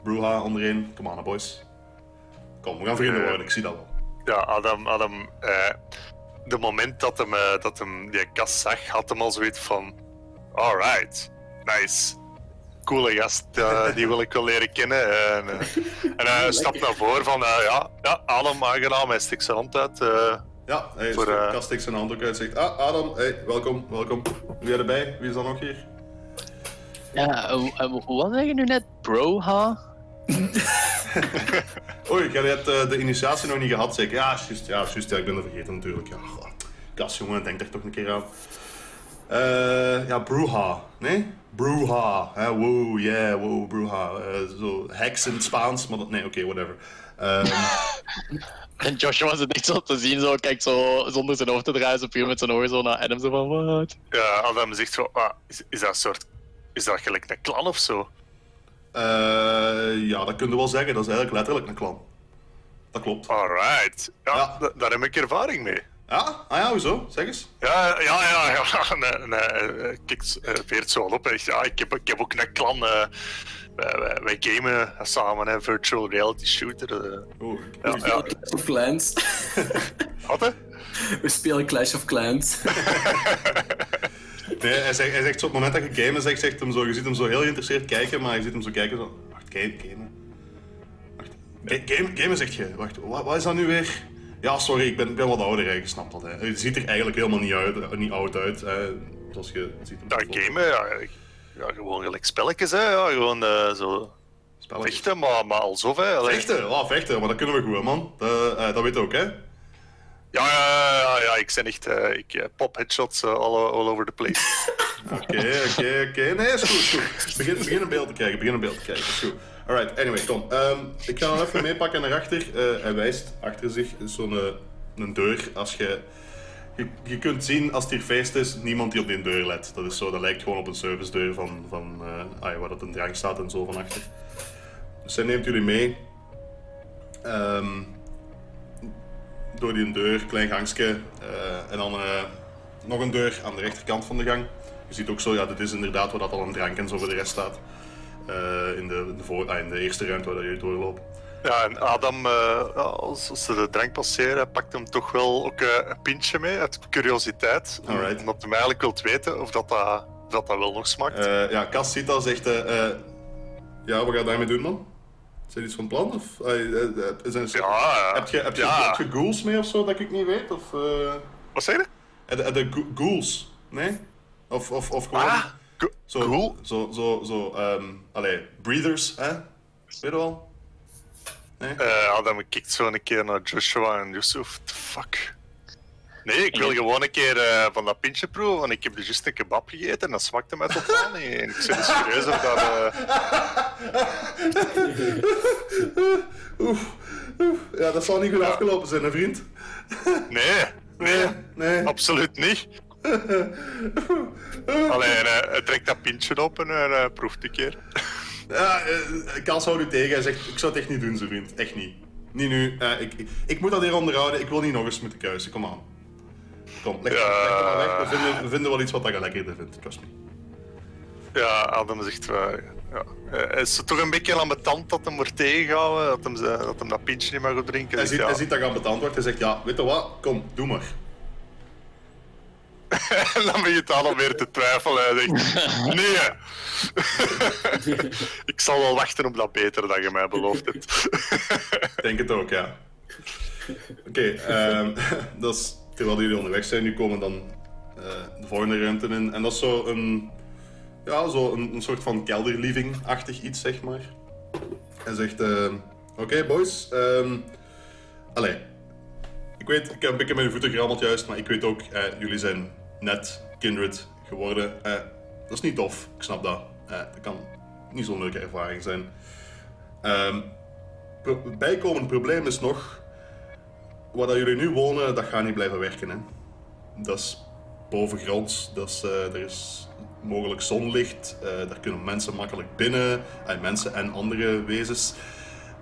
Bruha onderin. Come on, boys. Kom, we gaan vrienden worden. Ik zie dat wel.
Ja, Adam, Adam eh, de moment dat hem, eh, dat hem die kast zag, had hem al zoiets van: alright, nice. Coole gast, eh, die wil ik wel leren kennen. En, eh, en hij stapt naar voren van: ja, ja, Adam, aangenaam, hij stikt zijn hand uit. eh,
Ja, hij
Voor,
Kast steekt zijn hand ook uit zegt, ah, Adam, hey, welkom, welkom. Wie jij erbij? Wie is dan nog hier?
Ja, hoe- eh, hoe was je nu net? Bro, ha? *laughs*
Oei, jij hebt eh, de initiatie nog niet gehad, zeker? Ja, juist, ja, juist, ja, ik ben er vergeten natuurlijk. Ja. Kas, jongen, denk er toch een keer aan. Eh, ja, Bruha, nee? Bruha, hè, wow, yeah, wow, Bruha. Eh, zo, heks in het Spaans, maar dat, nee, oké, whatever. Ehm, *laughs*
En Joshua was het echt zo te zien, zo, kijkt zo zonder zijn hoofd te draaien, zo puur met zijn ogen zo naar Adam, zo van, wat?
ja, Adam zegt zo: ah, is, is dat een soort. Is dat gelijk een klan of zo?
Eh, ja, dat kun je wel zeggen, dat is eigenlijk letterlijk een klan. Dat klopt.
Alright, ja,
Ja.
da- daar heb ik ervaring mee.
Ja? Ah ja, hoezo? Zeg eens.
Ja, ja, ja, ja. *laughs* Nee, nee, eh, kijk, eh, veert zo al op. Echt, ja, ik, heb, ik heb ook een klan. eh, wij, wij, wij gamen samen, hè, virtual reality shooter. eh.
Oeh,
Ja,
We
ja.
spelen Clash of Clans.
Wat hè? *laughs*
We spelen Clash of Clans. *laughs*
Nee, hij zegt, hij zegt zo op het moment dat je gamen zegt, zegt hem zo, je ziet hem zo heel geïnteresseerd kijken, maar je ziet hem zo kijken zo, wacht, game, gamen? Wacht, Ga- game, gamen zeg je, wacht, wat, wat is dat nu weer? Ja, sorry, ik ben, ik ben wat ouder, hè, je snapt dat. Hè. Hij ziet er eigenlijk helemaal niet, uit, eh, niet oud uit, hè, zoals je ziet hem.
Ja, gamen, ja, ja, gewoon gelijk spelletjes, hè. Ja, gewoon eh, zo
Spelletjes.
vechten, maar, maar alsof, hè.
Vechten, ja, vechten, maar dat kunnen we goed, hè, man. Dat, eh, dat weet je ook, hè?
Ja, ja, ja, ik ben echt, eh, ik eh, pop headshots eh, all, over the place. *laughs*
Oké, oké, oké. Nee, is goed, goed. Begin, begin een beeld te krijgen, begin een beeld te krijgen. Is goed. Alright, anyway, kom. Ehm, ik ga hem even meepakken naar achter. Hij wijst achter zich zo'n een deur. Als je, je, je kunt zien, als het hier feest is, niemand die op die deur let. Dat is zo, dat lijkt gewoon op een servicedeur van, van ah, waar dat een drank staat en zo van achter. Dus hij neemt jullie mee. Ehm, door die deur, klein gangske. eh, en dan eh, nog een deur aan de rechterkant van de gang. Je ziet ook zo, ja, dit is inderdaad waar dat al een drank en zo voor de rest staat. Eh, in, de, de voor, ah, in de eerste ruimte waar dat jullie doorlopen.
Ja, en Adam, als, ze de drank passeren, pakt hem toch wel ook een pintje mee, uit curiositeit.
Alright.
Omdat hij eigenlijk wilt weten of dat, dat, dat, dat wel nog smaakt.
Ja, Cas ziet dat, zegt... ja, wat ga je daarmee doen, man? Er iets van plan? Of, eh, eh, eh, zijn er-
ja,
heb, je, heb, je,
ja.
heb je ghouls mee of zo dat ik niet weet? Of, eh
Wat zeg je?
gho- ghouls? Nee? Of, of, of gewoon...
Ah,
Zo,
cool.
Zo, zo, zo, ehm allee, breathers, hè? Weet je wel? Nee?
Eh, Adam kijkt zo een keer naar Joshua en Yusuf. The fuck? Nee, ik wil gewoon een keer eh, van dat pintje proeven, want ik heb dus juist een kebab gegeten en dat smaakte mij totaal niet. En ik ben dus serieus of dat... eh, *laughs*
Oef, oef. Ja, dat zal niet goed afgelopen zijn, hè, vriend?
Nee, nee,
Nee.
absoluut niet. *laughs* Alleen, eh, hij trekt dat pintje op en eh, proeft een keer.
Ja, eh, Kals houdt u tegen. Hij zegt, ik zou het echt niet doen, zo vriend. Echt niet. Niet nu. Eh, ik, ik, ik moet dat hier onderhouden. Ik wil niet nog eens moeten kuisen. Kom aan. Kom, leg,
Ja.
leg het maar weg. We vinden, we vinden wel iets wat je lekkerder vindt. Trust me.
Ja, Adam zegt... eh, ja. Eh, Hij is toch een beetje ambetant dat hem wordt tegengehouden, dat hem, dat hem dat pintje niet meer goed drinken.
Hij
Dus
ziet,
ja.
hij ziet dat je aan betaald wordt. Hij zegt, ja, weet je wat? Kom, doe maar.
En *laughs* dan begint hij alweer te twijfelen. Hij zegt, *laughs* nee. *laughs* ik zal wel wachten op dat beter dat je mij beloofd hebt.
Ik denk het ook, ja. Oké, ehm, dat is terwijl jullie onderweg zijn. Nu komen dan eh, de volgende ruimte in. En dat is zo een, ja, zo een, soort van kelderliving-achtig iets, zeg maar. Hij zegt, ehm, oké boys, ehm allee, ik weet, ik heb een beetje mijn voeten gerammeld juist, maar ik weet ook, eh, jullie zijn net kindred geworden. Eh, dat is niet tof, ik snap dat. Eh, dat kan niet zo'n leuke ervaring zijn. Ehm, pro- bijkomend probleem is nog, waar dat jullie nu wonen, dat gaat niet blijven werken. Hè. Dat is bovengronds, dat is, eh, er is mogelijk zonlicht, eh, daar kunnen mensen makkelijk binnen, en mensen en andere wezens.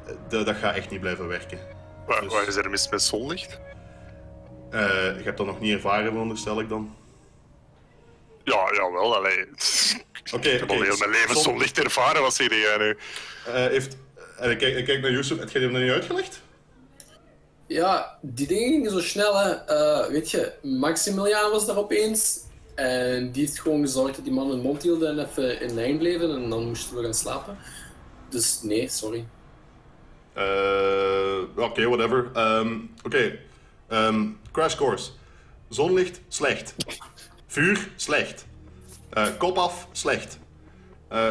Eh, dat, dat gaat echt niet blijven werken.
Waar,
Dus-
waar is er mis met zonlicht?
Eh, je hebt dat nog niet ervaren, veronderstel ik dan.
Ja, jawel. Allee. *laughs*
Oké,
ik heb al heel mijn leven
zon-
zonlicht ervaren. Wat zeg jij nu?
Heeft, en ik kijk, ik kijk naar Yusuf, heb jij hem nog niet uitgelegd?
Ja, die dingen gingen zo snel, hè. Eh, weet je, Maximiliaan was daar opeens. En die heeft gewoon gezorgd dat die man hun mond hielden en even in lijn bleven. En dan moesten we gaan slapen. Dus nee, sorry.
Eh, Oké, whatever. Ehm, Oké, Ehm, crash course. Zonlicht, slecht. Vuur, slecht. Eh, kop af, slecht.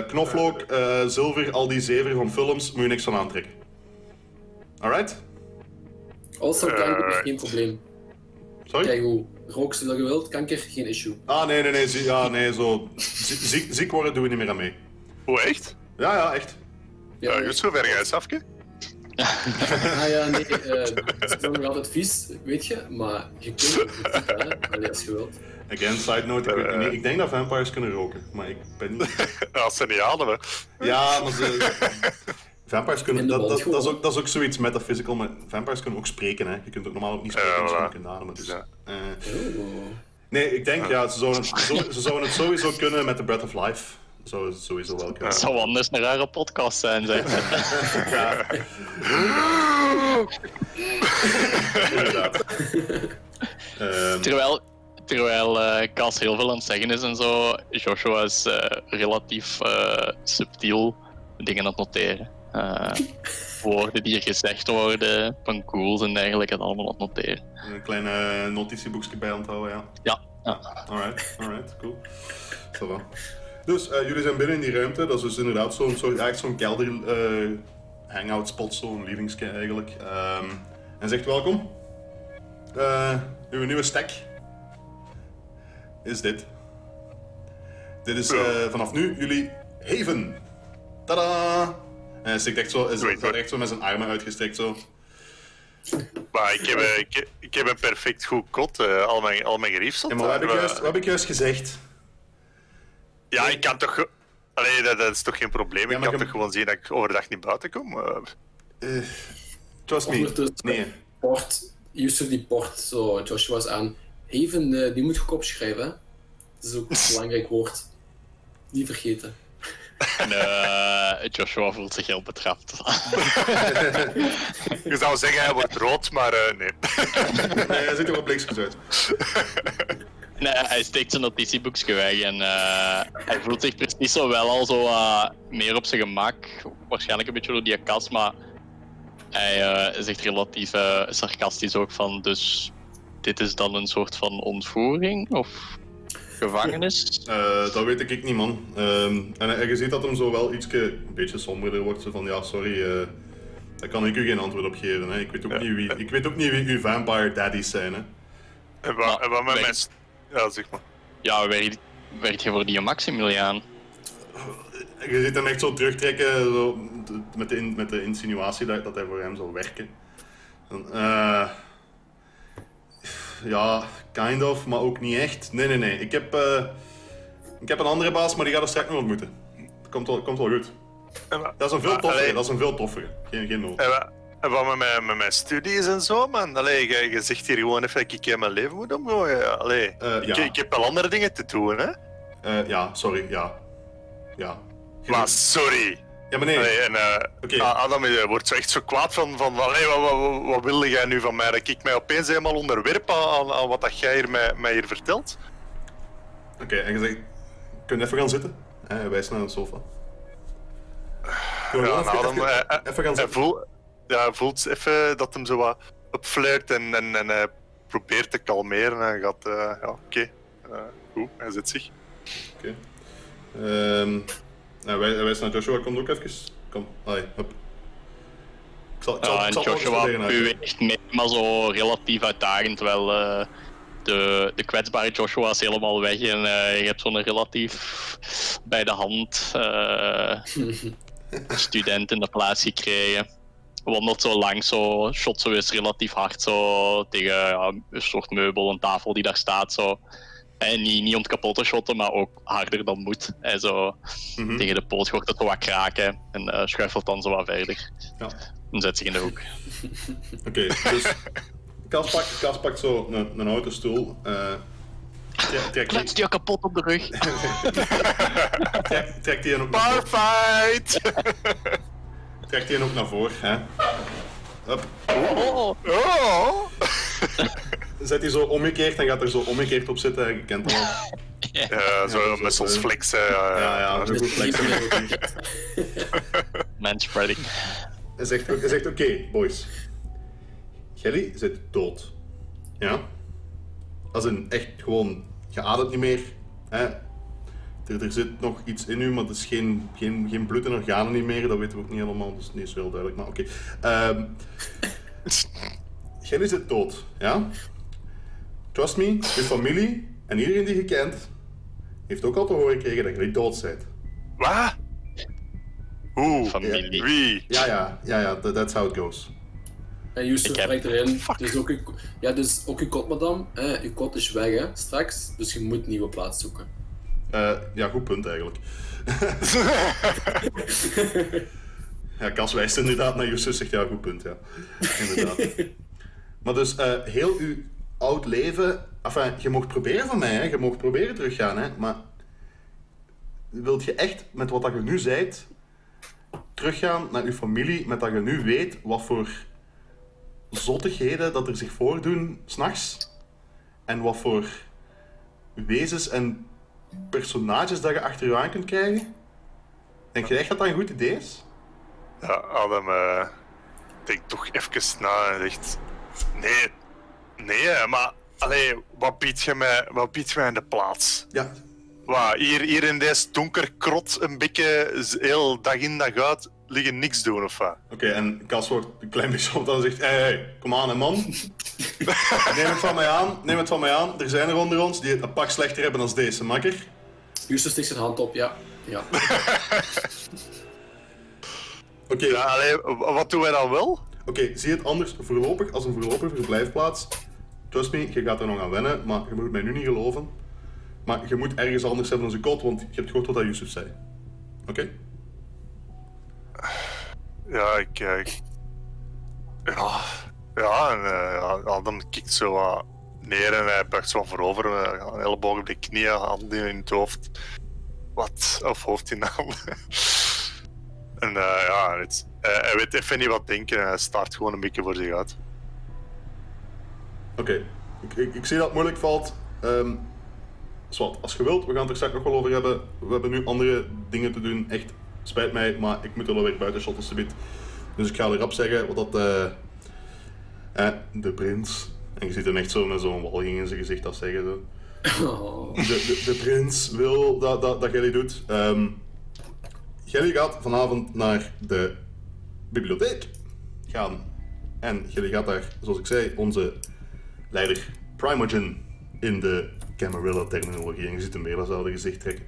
Knoflook, zilver, al die zeven van films, moet je niks van aantrekken. Alright?
Also, kanker is
Eh,
geen probleem.
Sorry?
Kijk hoe, rook zoveel je wilt, kanker, geen issue.
Ah, nee, nee, nee. zie- ja, nee zo. zie- Ziek, ziek worden doen we niet meer aan mee.
Hoe echt?
Ja, ja, echt.
Ja,
Ja, Yusuf, erg eens afke?
ah ja, nee, eh, het is nog altijd vies, weet je, maar je kunt het niet, als je wilt.
Again, side note. Ik, weet
Eh.
niet, ik denk dat vampires kunnen roken, maar ik ben niet. *laughs*
Als ze niet ademen.
Ja, maar ze... Vampires kunnen... Dat, dat, dat, is ook, dat is ook zoiets metaphysical, maar vampires kunnen ook spreken, hè. Je kunt ook normaal ook niet spreken, dus je
voilà.
kunt ademen. Dus,
Ja.
eh, nee, ik denk, ja, ze zouden, zo- ze zouden het sowieso kunnen met de Breath of Life. zou sowieso wel kunnen.
Het zou anders een rare podcast zijn, zeg. *laughs*
Ja. Inderdaad. Ehm,
terwijl terwijl eh Cas heel veel aan het zeggen is en zo, Joshua is eh, relatief eh, subtiel dingen aan het noteren. Eh, woorden die er gezegd worden, van ghouls en dergelijke, het allemaal noteren.
een klein eh, notitieboekje bij aan het houden, ja.
Ja, ja.
Alright, alright, cool. Va. Dus eh, jullie zijn binnen in die ruimte. Dat is dus inderdaad zo'n soort, eigenlijk zo'n kelder eh, hangout spot, zo'n lievelingske eigenlijk. Ehm, en zegt welkom. Eh, uw nieuwe stack is dit. Dit is eh, vanaf nu jullie haven. Tada! En hij stikt echt zo, is,
Wait,
echt zo met zijn armen uitgestrekt zo.
Maar ik heb, eh, ik, heb- ik heb een perfect goed kot, eh, al mijn, al mijn geriefsel.
Ja, maar wat heb ik
Eh,
juist, wat heb ik juist gezegd?
Ja, ik kan toch... Allee, dat, dat is toch geen probleem?
Ja,
ik kan toch gewoon zien dat ik overdag niet buiten kom? Eh,
Eh, trust me.
Ondertussen
Nee.
port, Yusuf die port zo Joshua's aan. Even, eh, die moet je ook opschrijven. Dat is ook een *laughs* belangrijk woord. Niet vergeten.
En eh, Joshua voelt zich heel betrapt. *laughs*
je zou zeggen, hij wordt rood, maar eh, nee. *laughs*
Nee, hij ziet er wel blikjes uit.
Nee, hij steekt zijn notitieboekje weg en eh, hij voelt zich precies zo wel al zo meer op zijn gemak. Waarschijnlijk een beetje door die kast, maar hij eh, zegt relatief sarcastisch ook van dus dit is dan een soort van ontvoering of gevangenis?
Eh, dat weet ik niet, man. Ehm, en, en je ziet dat hem zo wel iets een beetje somberder wordt. Zo van, ja, sorry, eh, daar kan ik u geen antwoord op geven. Hè. Ik, weet ook
Ja.
niet wie, ik weet ook niet wie uw vampire daddies zijn. Hè.
En wat,
Maar-
en wat met st- Ja, zeg maar.
Ja, werkt, werkt je voor die Maximiliaan?
En je ziet hem echt zo terugtrekken zo, met, de, in- met de insinuatie dat, dat hij voor hem zal werken. En, eh, ja, kind of, maar ook niet echt. Nee, nee, nee. Ik heb, eh, ik heb een andere baas, maar die gaat er straks nog ontmoeten. Komt wel, komt wel goed. Dat is een veel
Maar,
toffere,
allee.
dat is een veel toffere. Geen, geen nood.
en wat, met, mijn, met mijn studies en zo, man? Allee, je, je zegt hier gewoon even dat ik in mijn leven moet omgooien. Allee,
Eh,
ik,
ja.
ik heb wel andere dingen te doen, hè?
Eh, ja, sorry, ja. Ja.
Maar sorry.
Ja, maar nee.
Allee, en,
Oké.
A- Adam wordt zo echt zo kwaad van, van allee, wat, wat, wat, wilde jij nu van mij? Dat ik mij opeens helemaal onderwerp aan, aan wat dat jij hier mij, mij hier vertelt?
Oké, en je zegt, kun je even gaan zitten? Hij wijst naar een sofa.
Ja, Adam,
even,
eh, eh,
even gaan
Hij
zitten?
voelt, ja, hij voelt even dat hem zo wat opflirt en, en, en hij probeert te kalmeren. En hij gaat, ja, oké, eh, goed, hij zit zich.
Oké. Ehm, nou, wij, hij wijst naar Joshua, komt ook even. Kom, allee, hup. Ik zal, ik zal,
Ja,
ik
en
zal
Joshua beweegt mee, maar zo relatief uitdagend, terwijl eh, de, de kwetsbare Joshua is helemaal weg en eh, je hebt zo'n relatief bij de hand eh, *laughs* student in de plaats gekregen. Wandelt zo langs, zo, shot zo eens relatief hard zo, tegen ja, een soort meubel, een tafel die daar staat. Zo. En niet, niet om het kapot te shotten, maar ook harder dan moet. En zo
Mhm.
tegen de poot hoort het wat kraken en eh, schuifelt dan zo wat verder.
Ja.
En zet zich in de hoek.
Oké, dus Kas pakt, Kas pakt zo een, een houten stoel. eh trekt, die,
die kapot op de rug. *laughs*
trekt, trekt die ook naar voren.
Barfight!
Trekt die ook naar voren. Hè? Hup.
Oh,
oh! *laughs*
Zet die zo omgekeerd en gaat er zo omgekeerd op zitten. Je kent dat wel. *laughs*
Ja, zo met zo'n flexen. Ja,
Ja, ja, zo goed flexen. *laughs*
manspreading.
Hij zegt, hij zegt oké, boys. Jelly zit dood. Ja? Als in echt gewoon, je ademt niet meer. Hè? Er, er zit nog iets in u, maar het is geen, geen, geen bloed en organen niet meer. Dat weten we ook niet helemaal, dus niet zo heel duidelijk. Maar oké. Ehm *laughs* Jelly zit dood. Ja? Trust me, je familie en iedereen die je kent, heeft ook al te horen gekregen dat jullie dood bent.
Wat? Hoe?
Familie.
Wie?
Ja, ja, ja, ja, that- that's how it goes.
En Yusuf brengt erin.
Fuck.
Dus ook uw, ja, dus ook uw kot, madame. Hè, uw kot is weg, hè, straks. Dus je moet een nieuwe plaats zoeken.
Eh, ja, goed punt eigenlijk. *laughs* ja, Kas wijst inderdaad naar Justus, zegt ja, goed punt, ja. Inderdaad. maar dus, eh, heel uw oud leven... Enfin, je mocht proberen van mij, hè. Je mocht proberen teruggaan, hè. Maar wilt je echt met wat dat je nu zijt teruggaan naar je familie, met dat je nu weet wat voor zottigheden dat er zich voordoen s'nachts en wat voor wezens en personages dat je achter je aan kunt krijgen? Denk je echt dat dat een goed idee is?
Ja, Adam, eh denk toch even na en zegt... Nee, nee, maar... Allee, wat biedt je mij, wat biedt je mij in de plaats?
Ja,
Wat, hier, hier in deze donker krot een beetje heel dag in dag uit liggen niks doen of wat?
Oké, en Cas wordt een klein beetje op dan zegt: Hé, hey, kom aan, hè, man. *laughs* neem het van mij aan, neem het van mij aan. Er zijn er onder ons die het een pak slechter hebben dan deze, makker.
Justus stikt zijn hand op, ja. ja. *laughs*
Oké,
Ja, w- wat doen wij dan wel?
oké, zie het anders voorlopig als een voorlopige verblijfplaats. Trust me, je gaat er nog aan wennen, maar je moet mij nu niet geloven. Maar je moet ergens anders hebben dan een kot, want je hebt gehoord wat dat Yusuf zei. Oké?
Ja, ik... eh, ja, ja, en eh, Adam kikt zo wat neer en hij buigt zo voorover. eh, Een elleboog op de knieën, handen in het hoofd. Wat? Of hoofd in de handen. *laughs* en eh, ja, hij weet even niet wat denken en hij staart gewoon een beetje voor zich uit.
Oké, ik, ik, ik zie dat het moeilijk valt. Ehm zwart, als je wilt, we gaan het er straks nog wel over hebben. We hebben nu andere dingen te doen. Echt, spijt mij, maar ik moet er wel weer buiten shotten subiet. Dus ik ga er rap zeggen wat dat... eh eh, de prins... En je ziet hem echt zo met zo'n walging in zijn gezicht dat zeggen. Zo.
Oh.
De, de, de prins wil dat, dat, dat Gelly doet. Ehm Gelly gaat vanavond naar de bibliotheek gaan. En Gelly gaat daar, zoals ik zei, onze leider Primogen in de Camarilla-terminologie. En je ziet hem weer datzelfde gezicht trekken.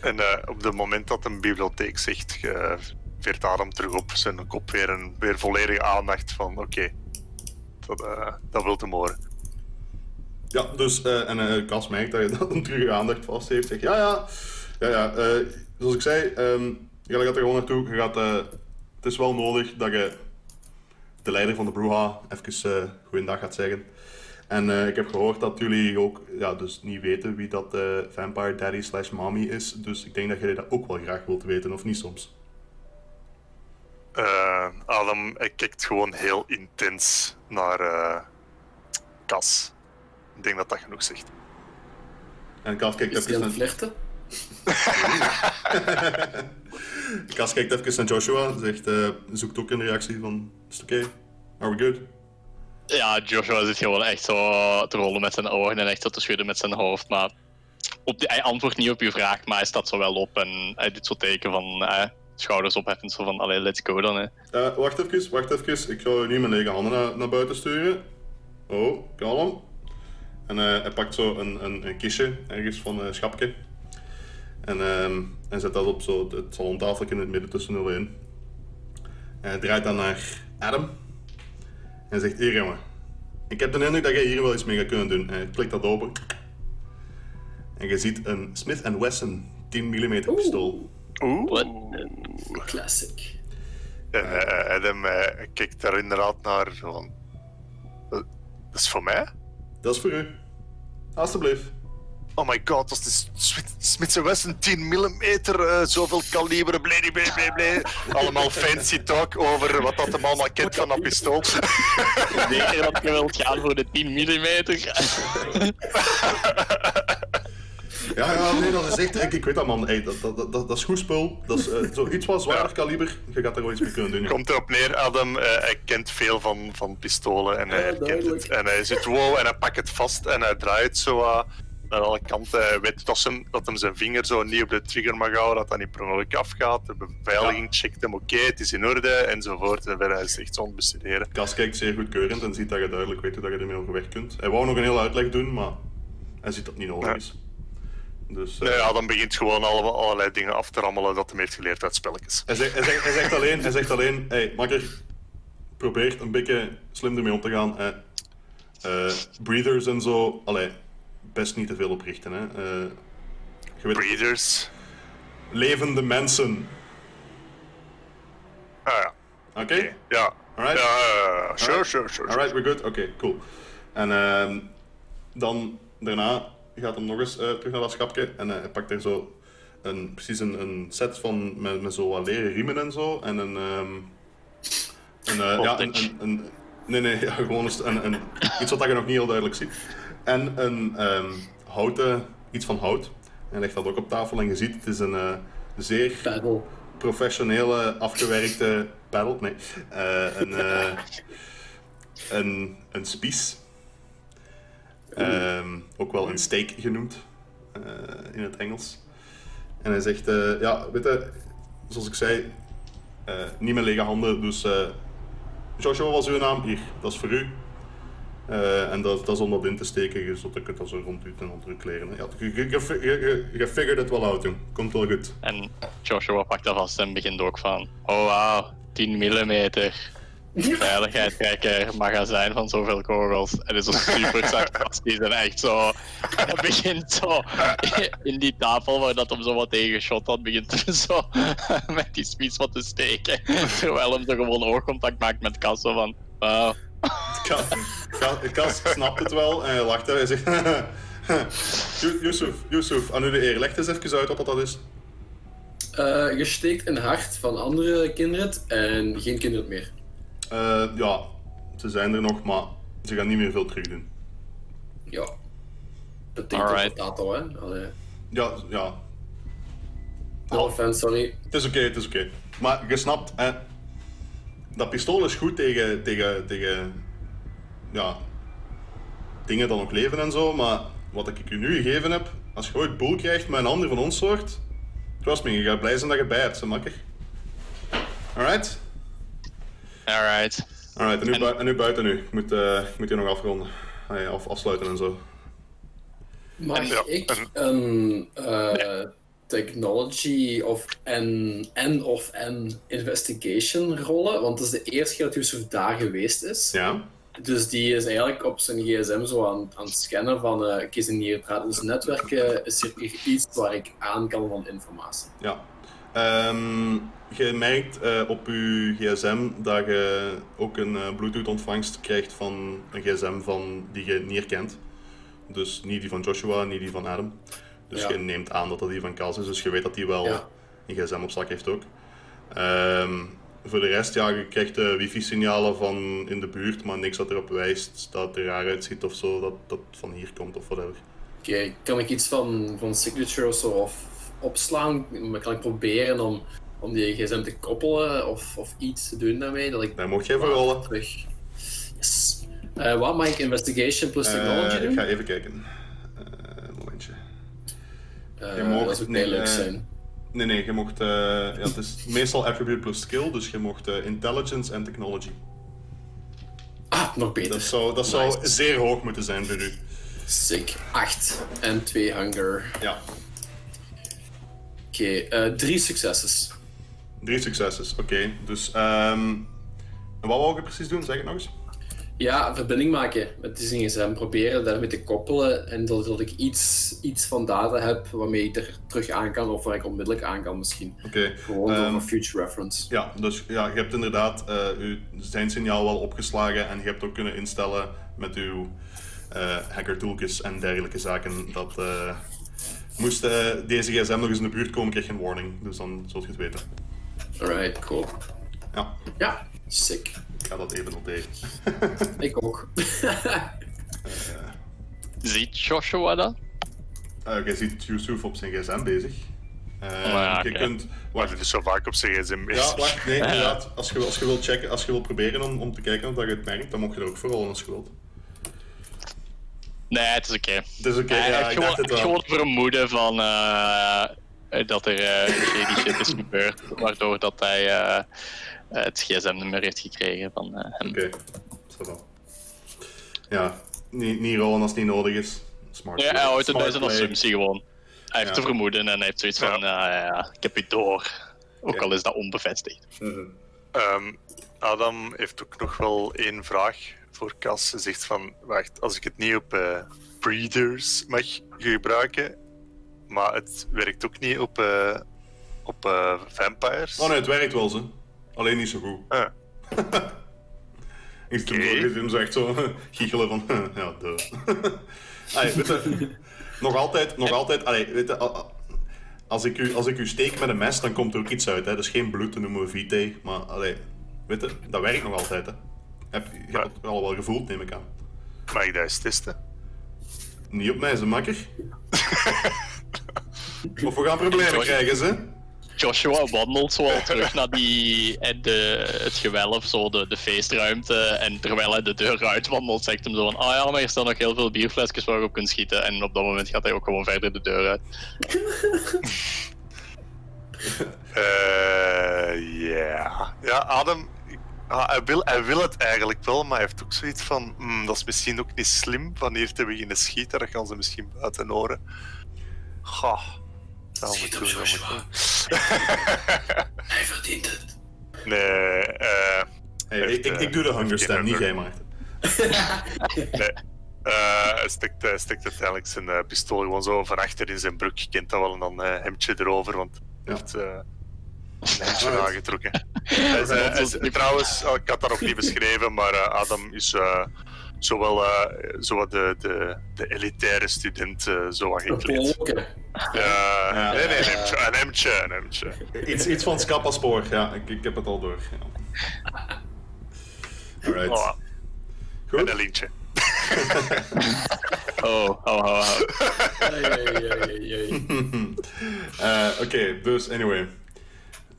En eh, op het moment dat een bibliotheek zegt, uh, veert Adam terug op zijn kop weer een weer volledige aandacht van oké, dat, eh, dat wil hem horen.
Ja, dus, eh, en eh Cas merkt dat je dat hem terug aandacht vast heeft. Zegt, ja, ja, ja, ja. eh, zoals ik zei, ehm je gaat er gewoon naartoe. Je gaat, eh, het is wel nodig dat je de leider van de Bruha even eh goeiedag gaat zeggen. En eh, ik heb gehoord dat jullie ook ja, dus niet weten wie dat eh, Vampire Daddy slash Mommy is. Dus ik denk dat jullie dat ook wel graag wilt weten, of niet soms?
Eh, Adam hij kijkt gewoon heel intens naar eh Cas. Ik denk dat dat genoeg zegt.
En Cas kijkt
Is
even naar,
flirten? *laughs*
Cas kijkt even naar Joshua. Zegt, eh, zoekt ook een reactie van, is het oké? Are we good?
Ja, Joshua zit gewoon echt zo te rollen met zijn ogen en echt zo te schudden met zijn hoofd. Maar op de, hij antwoordt niet op uw vraag, maar hij staat zo wel op en hij doet zo teken van eh, schouders opheffen. Zo van, allee, let's go dan. Hè.
Eh, wacht even, wacht even. Ik ga nu mijn lege handen naar, buiten sturen. Oh, kalm. En eh, hij pakt zo een, een, een kistje ergens van een schapje. En ehm hij zet dat op zo het salontafeltje in het midden tussen 0 en 1. En hij draait dan naar Adam. En zegt, hier jongen. Ik heb de indruk dat jij hier wel iets mee gaat kunnen doen. En hij klikt dat open. En je ziet een Smith Wesson 10 mm pistool.
Oeh.
What?
Classic.
En eh, Adam eh, kijkt daar inderdaad naar van... "Eh, Dat is voor mij?
Dat is voor u. Alsjeblieft.
Oh my god, dat is de Smith- Wesson 10 mm, eh, zoveel kaliber, blé, blé, blé, blé. Allemaal fancy talk over wat dat hem allemaal kent van dat pistool.
Zeker dat je wilt gaan voor de 10 mm.
Ja, ja, nee, dat is echt... Ik, ik weet dat, man. Hey, dat, dat, dat, dat is goed spul. Dat is eh, zoiets wat zwaarder
Ja.
kaliber. Je gaat er wel iets mee kunnen doen. ja.
Komt erop neer, Adam, eh, hij kent veel van, van pistolen en hij
Ja,
herkent
duidelijk.
het. En hij zit wow en hij pakt het vast en hij draait zo wat naar alle kanten. Hij weet dat, hem zijn vinger zo niet op de trigger mag houden, dat dat niet per ongeluk afgaat. De beveiliging checkt hem, oké, het is in orde, enzovoort. En verder is echt zo aan het bestuderen.
Cas kijkt zeer goedkeurend en ziet dat je duidelijk weet hoe dat je ermee overweg kunt. Hij wou nog een hele uitleg doen, maar hij ziet dat niet nodig
Ja.
is. Dus, eh,
Nee, Adam begint gewoon alle, allerlei dingen af te rammelen dat hij heeft geleerd uit spelletjes.
hij, zegt, hij, zegt, hij zegt alleen, hij zegt alleen, hey, makker, probeer een beetje slim ermee om te gaan. Eh, breathers en zo, allee, best niet te veel oprichten. Hè. Eh, weet,
Breeders.
levende mensen.
Ah ja,
Oké?
Ja.
Alright.
Ja, sure,
Alright.
sure, sure.
Alright, we're good. Oké, cool. En ehm, dan daarna gaat hem nog eens eh, terug naar dat schapje en eh, hij pakt er zo een, precies een, een set van, met, met zo wat leren riemen en zo. En een... ehm, een, eh, ja, een, een, een- nee, nee, *laughs* ja, gewoon een, een, een- iets wat je nog niet heel duidelijk ziet. En een ehm, houten, iets van hout. En hij legt dat ook op tafel en je ziet, het is een eh, zeer professionele, afgewerkte paddle. Nee, eh, een, eh, een, een spies. Ehm, ook wel een steak genoemd in het Engels. En hij zegt: Ja, weet je, zoals ik zei, niet met lege handen. Dus Joshua was uw naam hier, dat is voor u. Eh, en dat, dat is om dat in te steken, zodat ik het dan zo rond en onder kleren. Ja, je, je, je, je, figured het wel uit, jong. Komt wel goed.
En Joshua pakt dat vast en begint ook van... Oh wauw, 10 mm. Veiligheidstrekker, magazijn van zoveel kogels. En is zo super sarcastisch *laughs* en echt zo... Hij begint zo in die tafel waar dat hem zo wat tegen geschot had, begint hij zo *laughs* met die spies wat te steken. Terwijl hem zo gewoon oogcontact maakt met zo van... Wauw.
Kas, snapt het wel en hij lacht en hij zegt... *laughs* "Yo- Yusuf, Yusuf, aan u de eer. Leg eens even uit wat dat is.
Eh, je steekt een hart van andere kinderen en geen kinderen meer.
Eh, ja, ze zijn er nog, maar ze gaan niet meer veel terug doen.
Ja. Potato,
Alright.
potato, hè. Allee.
Ja, ja.
No offense, sorry.
Het is oké, het is oké. Maar je snapt, hè, dat pistool is goed tegen, tegen, tegen ja, dingen dan ook leven en zo, maar wat ik u nu gegeven heb, als je ooit boel krijgt met een ander van ons soort, trust me, je gaat blij zijn dat je bij hebt, zo makker. Alright?
Alright.
Alright, en nu,
En-
bui- en nu buiten nu. Ik moet, eh, ik moet hier nog afronden. Ah ja, af, afsluiten en zo.
Mag
Ja,
ik
en-
een eh, technology of en, en of en investigation rollen? Want het is de eerste keer dat Yusuf daar geweest is.
Ja?
Dus die is eigenlijk op zijn gsm zo aan, aan het scannen van eh oké, zijn hier praat ons netwerk, eh, is er hier iets waar ik aan kan van informatie?
Ja. Ehm, je merkt eh, op je gsm dat je ook een eh, Bluetooth-ontvangst krijgt van een gsm van, die je niet herkent. Dus niet die van Joshua, niet die van Adam. Dus
Ja.
je neemt aan dat dat die van Kals is, dus je weet dat die wel
Ja.
een gsm op zak heeft ook. Ehm, voor de rest, ja, je krijgt eh, wifi-signalen van in de buurt, maar niks dat erop wijst dat het er raar uitziet of zo, dat dat van hier komt of whatever.
Oké, kan ik iets van, van signature of zo of opslaan? Maar Kan ik proberen om, om die gsm te koppelen of, of iets te doen daarmee? Dat ik
Daar mocht jij voor rollen.
terug. Yes. Eh, wat mag ik investigation plus technology
Eh,
doen?
ik ga even kijken. Een momentje. Je mag-
dat zou
nee,
leuk zijn.
Nee, nee, je mocht. eh, ja, het is meestal attribute plus skill, dus je mocht eh, intelligence en technology.
Ah, nog beter.
Dat zou, dat zou zeer hoog moeten zijn voor u.
Sick. 8 en 2 hunger.
Ja,
Oké, eh, drie successes.
drie successes. Oké, dus. ehm, wat wou je precies doen? Zeg het nog eens.
Ja, verbinding maken met die gsm. Proberen daarmee te koppelen en dat, dat ik iets, iets van data heb waarmee ik er terug aan kan of waar ik onmiddellijk aan kan misschien.
Oké.
Gewoon
ehm,
voor future reference.
ja, dus ja, je hebt inderdaad eh uw zijn signaal wel opgeslagen en je hebt ook kunnen instellen met uw eh hacker toolkits en dergelijke zaken dat eh, moest deze gsm nog eens in de buurt komen, krijg je een warning. Dus dan zult je het weten.
Alright, cool.
Ja,
Ja, sick.
ik ga dat even noteren. *laughs*
Ik ook.
Ziet Joshua dat?
Eh, je ziet Yusuf op zijn gsm bezig. Eh,
ja,
je kunt...
Maar
Wacht,
dit is zo vaak op zijn gsm bezig.
ja, wacht, nee, *laughs* inderdaad. Als je, als je wilt checken, als je wilt proberen om, om te kijken of dat je het merkt, dan mocht je er ook voor rollen als je wilt.
Nee, het is oké.
Het is oké,
Hij
ja,
heeft
ik
gewoon,
dacht het wel.
gewoon vermoeden van eh, eh, dat er eh shady shit is gebeurd, waardoor dat hij eh, eh, het gsm-nummer heeft gekregen van eh, hem.
Oké, va. Ja, niet, niet rollen als het niet nodig is. Smart
Ja, hij houdt het bij
Smart
zijn
play.
assumptie gewoon. Hij heeft te vermoeden en hij heeft zoiets van, ja, ik heb u door. Ook al is dat onbevestigd.
Mhm.
Ehm, Adam heeft ook nog wel één vraag voor Cas. Hij zegt van, wacht, als ik het niet op eh, breeders mag gebruiken, maar het werkt ook niet op, eh, op eh, vampires.
Oh nee, het werkt wel zo. Alleen niet zo goed.
Ah, *laughs*
Ik doe
Oké.
zo, hem zo echt zo *laughs* giechelen van, *laughs* ja, duh. Allee, weet je, nog altijd, nog altijd, allee, weet je, al- al- als ik, u, als ik u steek met een mes, dan komt er ook iets uit. Hè. Dat is geen bloed, dat noemen we vitae. Maar allee, weet je, dat werkt nog altijd. Hè. Heb, je hebt het al wel gevoeld, neem ik aan.
Mag ik dat eens testen?
Niet op mij, ze makker. of we gaan problemen krijgen, ze.
Joshua wandelt zo al terug naar die, de, het gewelf, zo de, de feestruimte. En terwijl hij de deur uitwandelt, zegt hem zo van: Ah ja, maar hier staan nog heel veel bierflesjes waar je op kunt schieten. En op dat moment gaat hij ook gewoon verder de deur uit. *laughs*
Eh, ja. Ja, Adam, ah, hij, wil, hij wil het eigenlijk wel, maar hij heeft ook zoiets van: "Hmm, dat is misschien ook niet slim van hier te beginnen schieten, dat gaan ze misschien buiten horen. Goh.
Schiet
moet
Joshua. *laughs* Hij verdient het.
nee, eh,
Hey,
Heeft,
ik, ik,
eh,
ik doe de hungerstem, niet jij, Maarten. *laughs*
nee. Eh, hij stikt, hij stikt uiteindelijk zijn eh, pistool gewoon zo van achter in zijn broek. Je kent dat wel, en dan eh hemdje erover, want hij
Ja.
heeft eh, een hemdje aangetrokken. *laughs* Trouwens, oh, ik had dat nog niet beschreven, maar Adam is eh, zowel eh, zowat de, de, de elitaire student eh, zo wat gekleed. Ja,
Ja.
nee, nee, een hemdje, een hemdje.
Iets, iets van Scapaspoor, ja, ik, ik heb het al door. Ja. Alright.
Oh, en
Goed.
een lintje. *laughs*
Oh, oh, oh, oh. *laughs*
Eh, Oké, dus anyway.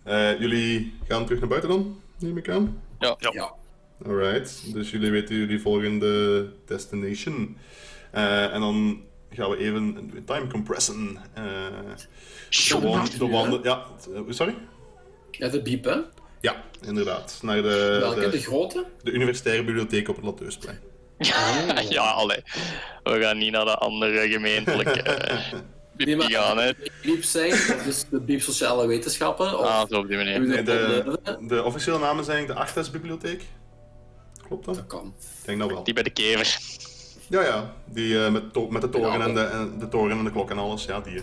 Eh, jullie gaan terug naar buiten dan, neem ik aan?
Ja.
Ja.
Alright, dus jullie weten jullie volgende destination. Eh, en dan gaan we even time compressen. Eh gewoon de wandel... Ja, sorry?
Ja, de biep, hè?
Ja, inderdaad. Naar de,
Welke? De
de,
grote?
de universitaire bibliotheek op het Lateusplein. *laughs*
ja, allee. We gaan niet naar de andere gemeentelijke eh, *laughs*
Nee, maar
gaan, hè.
biep zijn, dus de biep sociale wetenschappen. Of
Ah, zo op die manier.
de, de officiële namen zijn de Artes Bibliotheek. Klopt dat?
Dat kan.
Ik denk dat wel.
Die bij de kever.
Ja, ja. Die eh, met, to- met de toren en de, en de toren en de klok en alles. Ja, die.